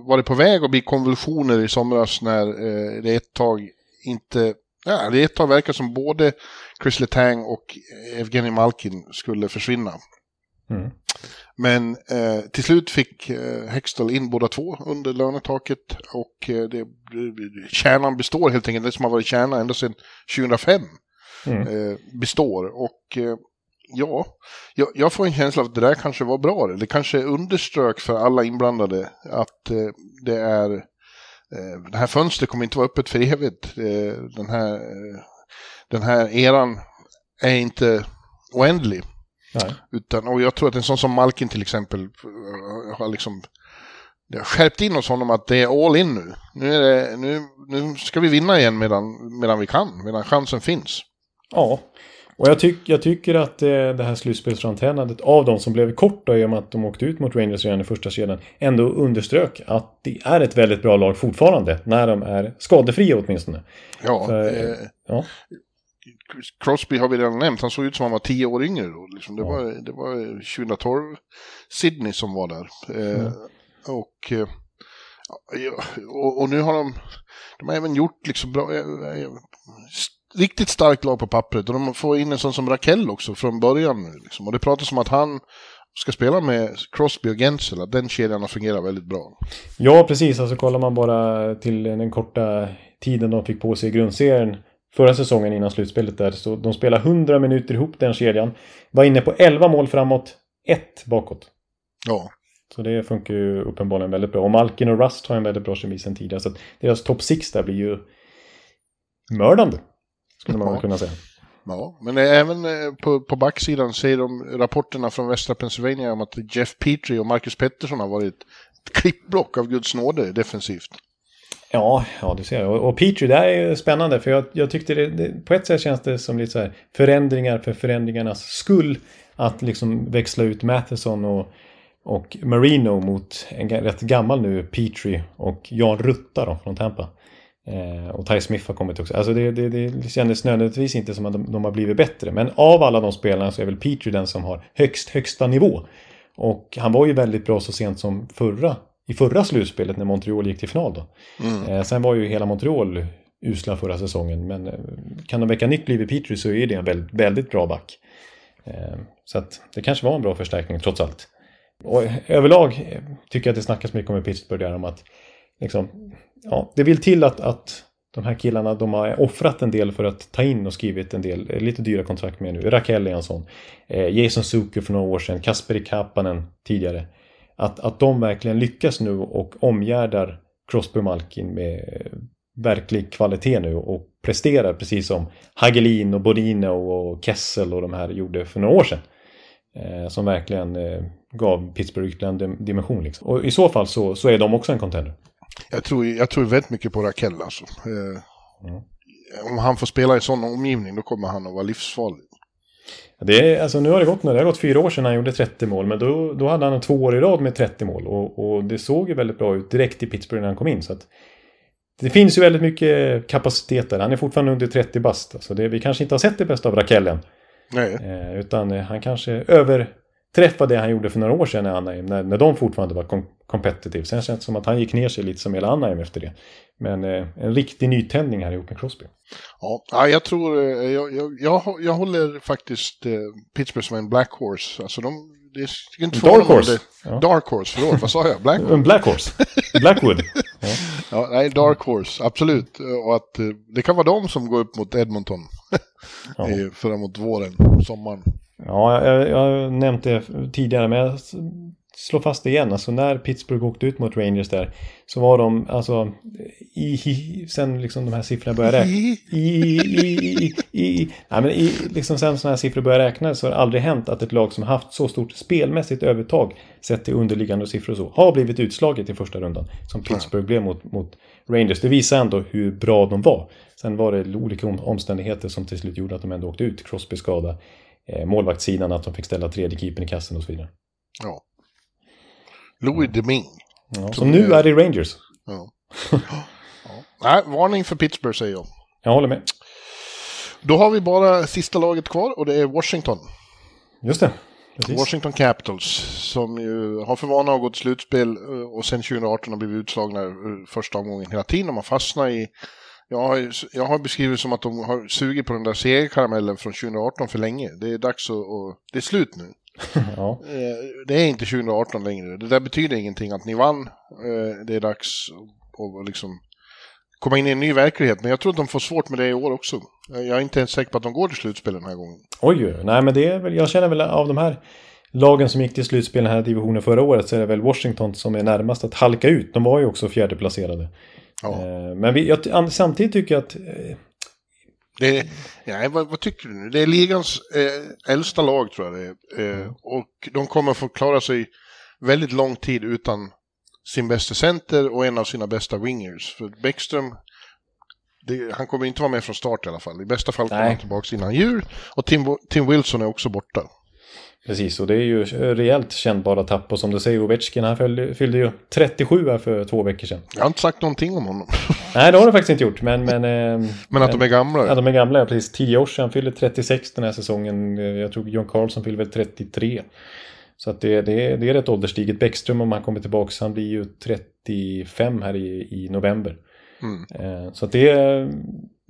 var det på väg att bli konvulsioner i somras när eh, det ett tag inte... Ja, det ett tag verkar som både Chris Letang och Evgeni Malkin skulle försvinna. Mm. Men eh, till slut fick eh, Hextall in båda två under lönetaket och eh, det, kärnan består helt enkelt, det som har varit kärna ända sedan 2005 mm. eh, består. Och eh, ja, jag, jag, får en känsla av att det där kanske var bra. Det kanske underströk för alla inblandade att eh, det är eh, det här fönstret kommer inte vara öppet för evigt. den här den här eran är inte oändlig. Nej. Utan, och jag tror att en sån som Malkin till exempel eh, har liksom det har skärpt in hos honom att det är all in nu. Nu, är det, nu, nu ska vi vinna igen medan, medan vi kan, medan chansen finns. Ja, och jag, tyck, jag tycker att eh, det här slutspelsframträdandet av de som blev kort då, i och med att de åkte ut mot Rangers redan i första kedjan ändå underströk att det är ett väldigt bra lag fortfarande när de är skadefria åtminstone. Ja, För, eh, ja. Crosby har vi redan nämnt, han såg ut som han var tio år yngre då. Liksom. Det, var, det var 2012 Sydney som var där. Eh, mm. och, eh, och, och, nu har de, de har även gjort liksom bra, eh, eh, riktigt starkt lag på pappret. Och de får in en sån som Rakell också från början. Liksom. Och det pratas om att han ska spela med Crosby och Gensel, att den kedjan har fungerat väldigt bra. Ja, precis. Alltså kollar man bara till den korta tiden de fick på sig i grundserien förra säsongen innan slutspelet där. Så de spelade 100 minuter ihop den kedjan. Var inne på 11 mål framåt, ett bakåt. Ja. Så det funkar ju uppenbarligen väldigt bra. Och Malkin och Rust har en väldigt bra kemi sen tidigare. Så deras topp 6 där blir ju mördande. Skulle man ja. kunna säga. Ja, men även eh, på, på backsidan säger de rapporterna från västra Pennsylvania om att Jeff Petrie och Marcus Pettersson har varit ett klippblock av Guds nåde defensivt. Ja, ja du ser. Och, och Petri, det här är spännande för jag, jag tyckte det, det, på ett sätt känns det som lite så här förändringar för förändringarnas skull. Att liksom växla ut Matheson och, och Marino mot en rätt gammal nu Petri och Jan Rutta då, från Tampa. Eh, och Ty Smith har kommit också. Alltså det, det, det kändes nödvändigtvis inte som att de, de, har blivit bättre. Men av alla de spelarna så är väl Petri den som har högst högsta nivå. Och han var ju väldigt bra så sent som förra i förra slutspelet när Montreal gick till final. Då. Mm. Eh, sen var ju hela Montreal usla förra säsongen. Men eh, kan de väcka nytt liv i Petri så är det en väldigt, väldigt bra back. Eh, så att det kanske var en bra förstärkning trots allt. Och överlag tycker jag att det snackas mycket om i Pittsburgh där om att liksom, ja, det vill till att, att de här killarna de har offrat en del för att ta in och skrivit en del lite dyra kontrakt med nu. Raquel är en sån. Jason Zucker för några år sedan. Kasperi Kapanen tidigare. Att, att de verkligen lyckas nu och omgärdar Crosby Malkin med verklig kvalitet nu och presterar precis som Hagelin och Bodino och Kessel och de här gjorde för några år sedan. Eh, som verkligen eh, gav Pittsburgh ytterligare en dimension. Liksom. Och i så fall så, så är de också en contender. Jag tror, jag tror väldigt mycket på Rakell alltså. Eh, mm. Om han får spela i sån omgivning då kommer han att vara livsfarlig. Det är, alltså nu har det gått, det har gått fyra år sedan han gjorde 30 mål, men då, då hade han två år i rad med 30 mål. Och, och det såg ju väldigt bra ut direkt i Pittsburgh när han kom in. Så att, det finns ju väldigt mycket kapacitet där. Han är fortfarande under 30 bast. Alltså det, vi kanske inte har sett det bästa av Rakell än. Nej. Eh, utan eh, han kanske överträffar det han gjorde för några år sedan i Anaheim. När, när de fortfarande var competitive. Sen känns det som att han gick ner sig lite som hela Anaheim efter det. Men eh, en riktig nytändning här ihop med Crosby. Ja, ja, jag tror, eh, jag, jag, jag, jag håller faktiskt eh, Pittsburgh som en black horse. Alltså de, det är inte Dark horse. Ja. Dark horse, förlåt, vad sa jag? Black? En Black Horse. Blackwood. Ja. Ja, nej, Dark horse, absolut. Och att eh, det kan vara de som går upp mot Edmonton. Ja. Förra mot våren, sommaren. Ja, jag, jag nämnt det tidigare, men jag slår fast det igen. Alltså när Pittsburgh åkte ut mot Rangers där så var de, alltså, i, i, sen liksom de här siffrorna började räkna. I, i, i, i, i, nej, men i, liksom sen sådana här siffror började räknas så har det aldrig hänt att ett lag som haft så stort spelmässigt övertag sett till underliggande siffror och så har blivit utslaget i första rundan. Som Pittsburgh blev mot, mot Rangers. Det visar ändå hur bra de var. Sen var det olika om- omständigheter som till slut gjorde att de ändå åkte ut. Crosby skada, målvaktssidan, att de fick ställa tredje keepern i kassen och så vidare. Ja. Louis Deming. Ja, som nu är i Rangers. Ja. ja. Nej, varning för Pittsburgh säger jag. Jag håller med. Då har vi bara sista laget kvar och det är Washington. Just det. Precis. Washington Capitals som ju har för vana att gå till slutspel eh, och sen 2018 har blivit utslagna ur första omgången hela tiden. De har fastnat i... Jag har, jag har beskrivit som att de har sugit på den där segerkaramellen från 2018 för länge. Det är dags att... att det är slut nu. Ja. Eh, Det är inte 2018 längre. Det där betyder ingenting att ni vann. Eh, Det är dags att liksom komma in i en ny verklighet. Men jag tror att de får svårt med det i år också. Jag är inte ens säker på att de går till slutspel den här gången. Oj, oj. nej men det är väl, jag känner väl av de här lagen som gick till slutspel i den här divisionen förra året så är det väl Washington som är närmast att halka ut. De var ju också fjärdeplacerade. Ja. Eh, Men vi, jag, samtidigt tycker jag att eh, Det är, nej, vad, vad tycker du nu? Det är ligans eh, äldsta lag tror jag det är. Eh, och de kommer få klara sig väldigt lång tid utan sin bästa center och en av sina bästa wingers. För Bäckström, det, han kommer inte vara med från start i alla fall. I bästa fall kommer Nej. han tillbaka innan jul. Och Tim, Tim Wilson är också borta. Precis, och det är ju rejält kännbara tapp. Och som du säger, Ovechkin, han fyllde, fyllde ju 37 här för två veckor sedan. Jag har inte sagt någonting om honom. Nej, det har du faktiskt inte gjort. Men, men, eh, Men att de är gamla. Ja, de är gamla, precis. 10 år sedan. Fyllde 36 den här säsongen. Jag tror John Carlson fyllde väl 33. Så att det, det, är- det är rätt ålderstiget. Bäckström om han kommer tillbaka, han blir ju 35 här i, i november. Mm. Eh, Så att det, är-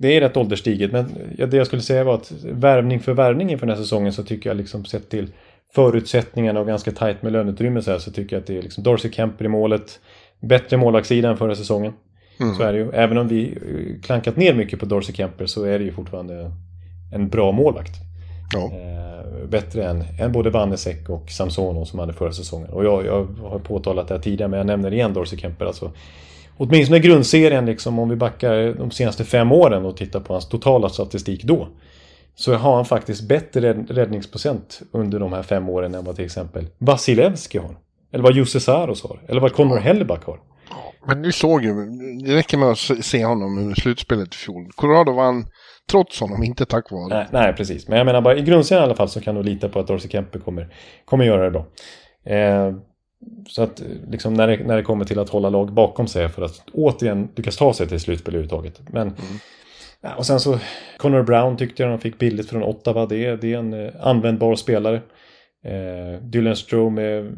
det är rätt ålderstiget. Men det jag skulle säga var att värvning för värvning inför den här säsongen så tycker jag liksom sett till förutsättningarna och ganska tajt med löneutrymme så, här, så tycker jag att det är liksom Darcy Kemper i målet. Bättre målvaktssida än förra säsongen. Mm. Så är det ju. Även om vi eh, klankat ner mycket på Darcy Kemper så är det ju fortfarande en bra målvakt. Ja. Eh, bättre än, än både Vannesek och Samsonov som hade förra säsongen. Och jag, jag har påtalat det här tidigare men jag nämner igen Darcy Kemper. Alltså, åtminstone grundserien liksom om vi backar de senaste fem åren och tittar på hans totala statistik då. Så har han faktiskt bättre rädd- räddningsprocent under de här fem åren än vad till exempel Vasilevski har. Eller vad Jussi Saros har. Eller vad Connor Hellback har. Men ni såg ju, det räcker med att se honom under slutspelet i fjol. Colorado vann trots honom, inte tack vare. Nej, nej, precis. Men jag menar bara i grundserien i alla fall så kan du lita på att Darcy Kemper kommer, kommer göra det bra. Eh, så att liksom när det, när det kommer till att hålla lag bakom sig för att återigen lyckas ta sig till slutspel överhuvudtaget. Men ja, och sen så Connor Brown tyckte jag de fick billigt från Ottawa. Det är, det är en eh, användbar spelare. Eh, Dylan Strome är,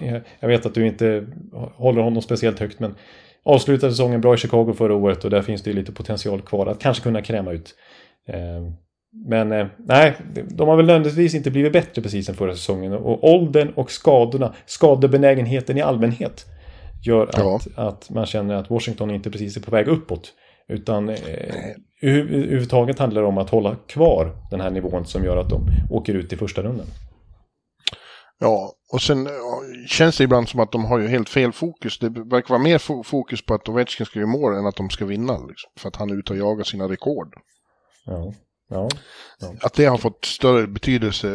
jag vet att du inte håller honom speciellt högt men avslutade säsongen bra i Chicago förra året och där finns det lite potential kvar att kanske kunna kräma ut. Eh, Men eh, nej, de har väl nödvändigtvis inte blivit bättre precis än förra säsongen. Och åldern och skadorna, skadebenägenheten i allmänhet gör Ja. att, att man känner att Washington inte precis är på väg uppåt. Utan eh, över- överhuvudtaget handlar det om att hålla kvar den här nivån som gör att de åker ut i första rundan. Ja, och sen ja, känns det ibland som att de har ju helt fel fokus. Det verkar vara mer fo- fokus på att Ovechkin ska göra mål än att de ska vinna. Liksom, för att han är ute och jagar sina rekord. Ja, ja. Att det har fått större betydelse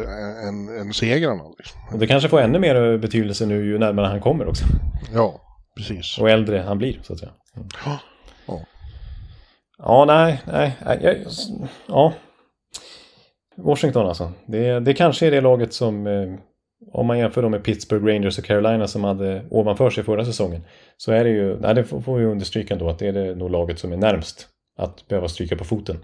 än, än segrarna. Liksom. Och det kanske får ännu mer betydelse nu ju närmare han kommer också. Ja, precis. Och äldre han blir, så att säga. Mm. Ja. Ja. Ja, nej, nej. jag, ja. Washington alltså. Det, det kanske är det laget som, eh, om man jämför dem med Pittsburgh Rangers och Carolina som hade ovanför sig förra säsongen, så är det ju, nej det får vi understryka ändå, att det är det nog laget som är närmst att behöva stryka på foten.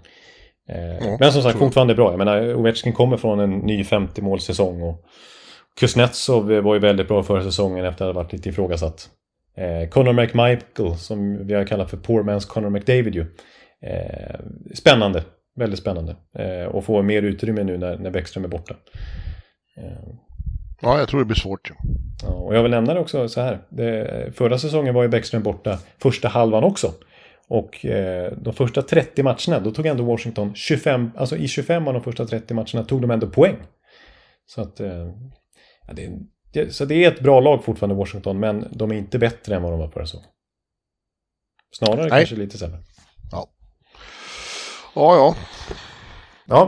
Ja, men som sagt, fortfarande bra. Jag menar, Ovechkin kommer från en ny 50-målsäsong och Kuznetsov var ju väldigt bra förra säsongen efter att ha varit lite ifrågasatt. Eh, Conor McMichael, som vi har kallat för Poor Man's Conor McDavid ju. Eh, spännande, väldigt spännande. Eh, och få mer utrymme nu när, när Bäckström är borta. Eh, Ja, jag tror det blir svårt. ju. ja, och jag vill nämna det också så här. Det, förra säsongen var ju Bäckström borta första halvan också. Och eh, de första 30 matcherna, då tog ändå Washington 25, alltså i 25 av de första 30 matcherna tog de ändå poäng. Så att, eh, ja, det, det, så det är ett bra lag fortfarande Washington, men de är inte bättre än vad de var förra säsongen. Snarare Nej. kanske lite sämre. Ja, ja. Ja,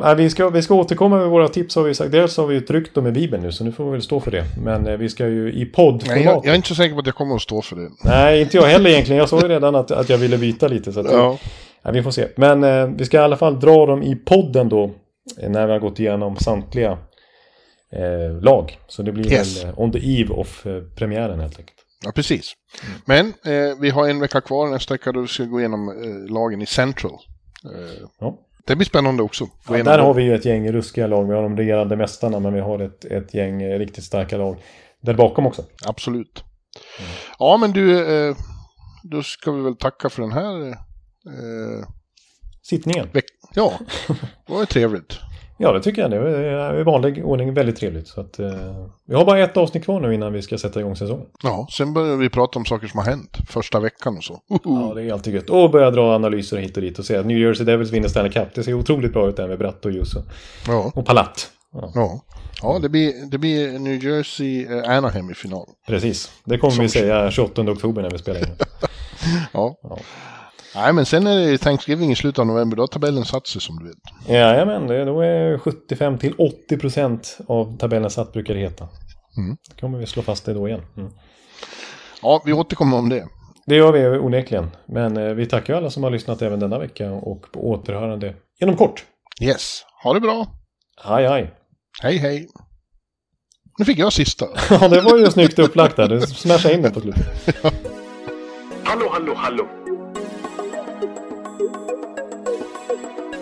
nej, vi ska, vi ska återkomma med våra tips har vi sagt. Dels har vi ju tryckt dem i Bibeln nu, så nu får vi väl stå för det. Men eh, vi ska ju i poddformat. Nej, jag, jag är inte så säker på att jag kommer att stå för det. Nej, inte jag heller egentligen. Jag sa ju redan att, att jag ville byta lite. Så att, Ja, ja, vi får se. Men eh, vi ska i alla fall dra dem i podden då. eh, När vi har gått igenom samtliga eh, lag. Så det blir Yes. väl eh, on the eve of eh, premiären helt enkelt. ja precis. Men vi har en vecka kvar nästa vecka då vi ska gå igenom lagen i Central. Ja. Det blir spännande också. Ja, där har vi ju ett gäng ruskiga lag. Vi har de regerande mästarna, men vi har ett, ett gäng eh, riktigt starka lag där bakom också. Absolut. Ja, men du, eh, då ska vi väl tacka för den här eh, Sittningen. veck- Ja, det var ju trevligt. Ja, det tycker jag. Det är i vanlig ordning väldigt trevligt. Så att, eh, vi har bara ett avsnitt kvar nu innan vi ska sätta igång säsongen. Ja, sen börjar vi prata om saker som har hänt första veckan och så. Ja, det är alltid gött. Och börja dra analyser hit och dit och se att New Jersey Devils vinner Stanley Cup. Det ser otroligt bra ut där med Bratt och Jusso. Ja, Och Palat. Ja, ja. ja det, blir, det blir New Jersey eh, Anaheim i final. precis. Det kommer vi säga 28 oktober när vi spelar in. Ja. Ja. Nej, men sen är det Thanksgiving i slutet av november. Då har tabellen satt sig som du vet. Jajamän, det, då är 75 till 80 procent av tabellen satt brukar det heta. Mm. Då kommer vi slå fast det då igen. Mm. Ja, vi återkommer om det. Det gör vi onekligen. Men eh, vi tackar alla som har lyssnat även denna vecka och på återhörande inom kort. Yes, ha det bra. Hej hej! Hej, hej. Nu fick jag sista. Ja, det var ju snyggt upplagt där. Du smashade in det på slutet. Hallå, hallå, hallå.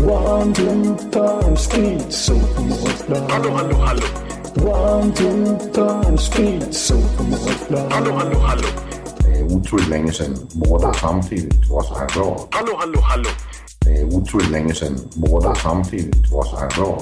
One, two, three, speed, so Hallå, hallå, hallå. One, two, three, speed, so Hallå, hallå, hallå. Det er utroligt længe siden mor, der samtidig trods har råd. Hallå, hallå, hallå. Det er utroligt længe siden mor, der samtidig trods har råd.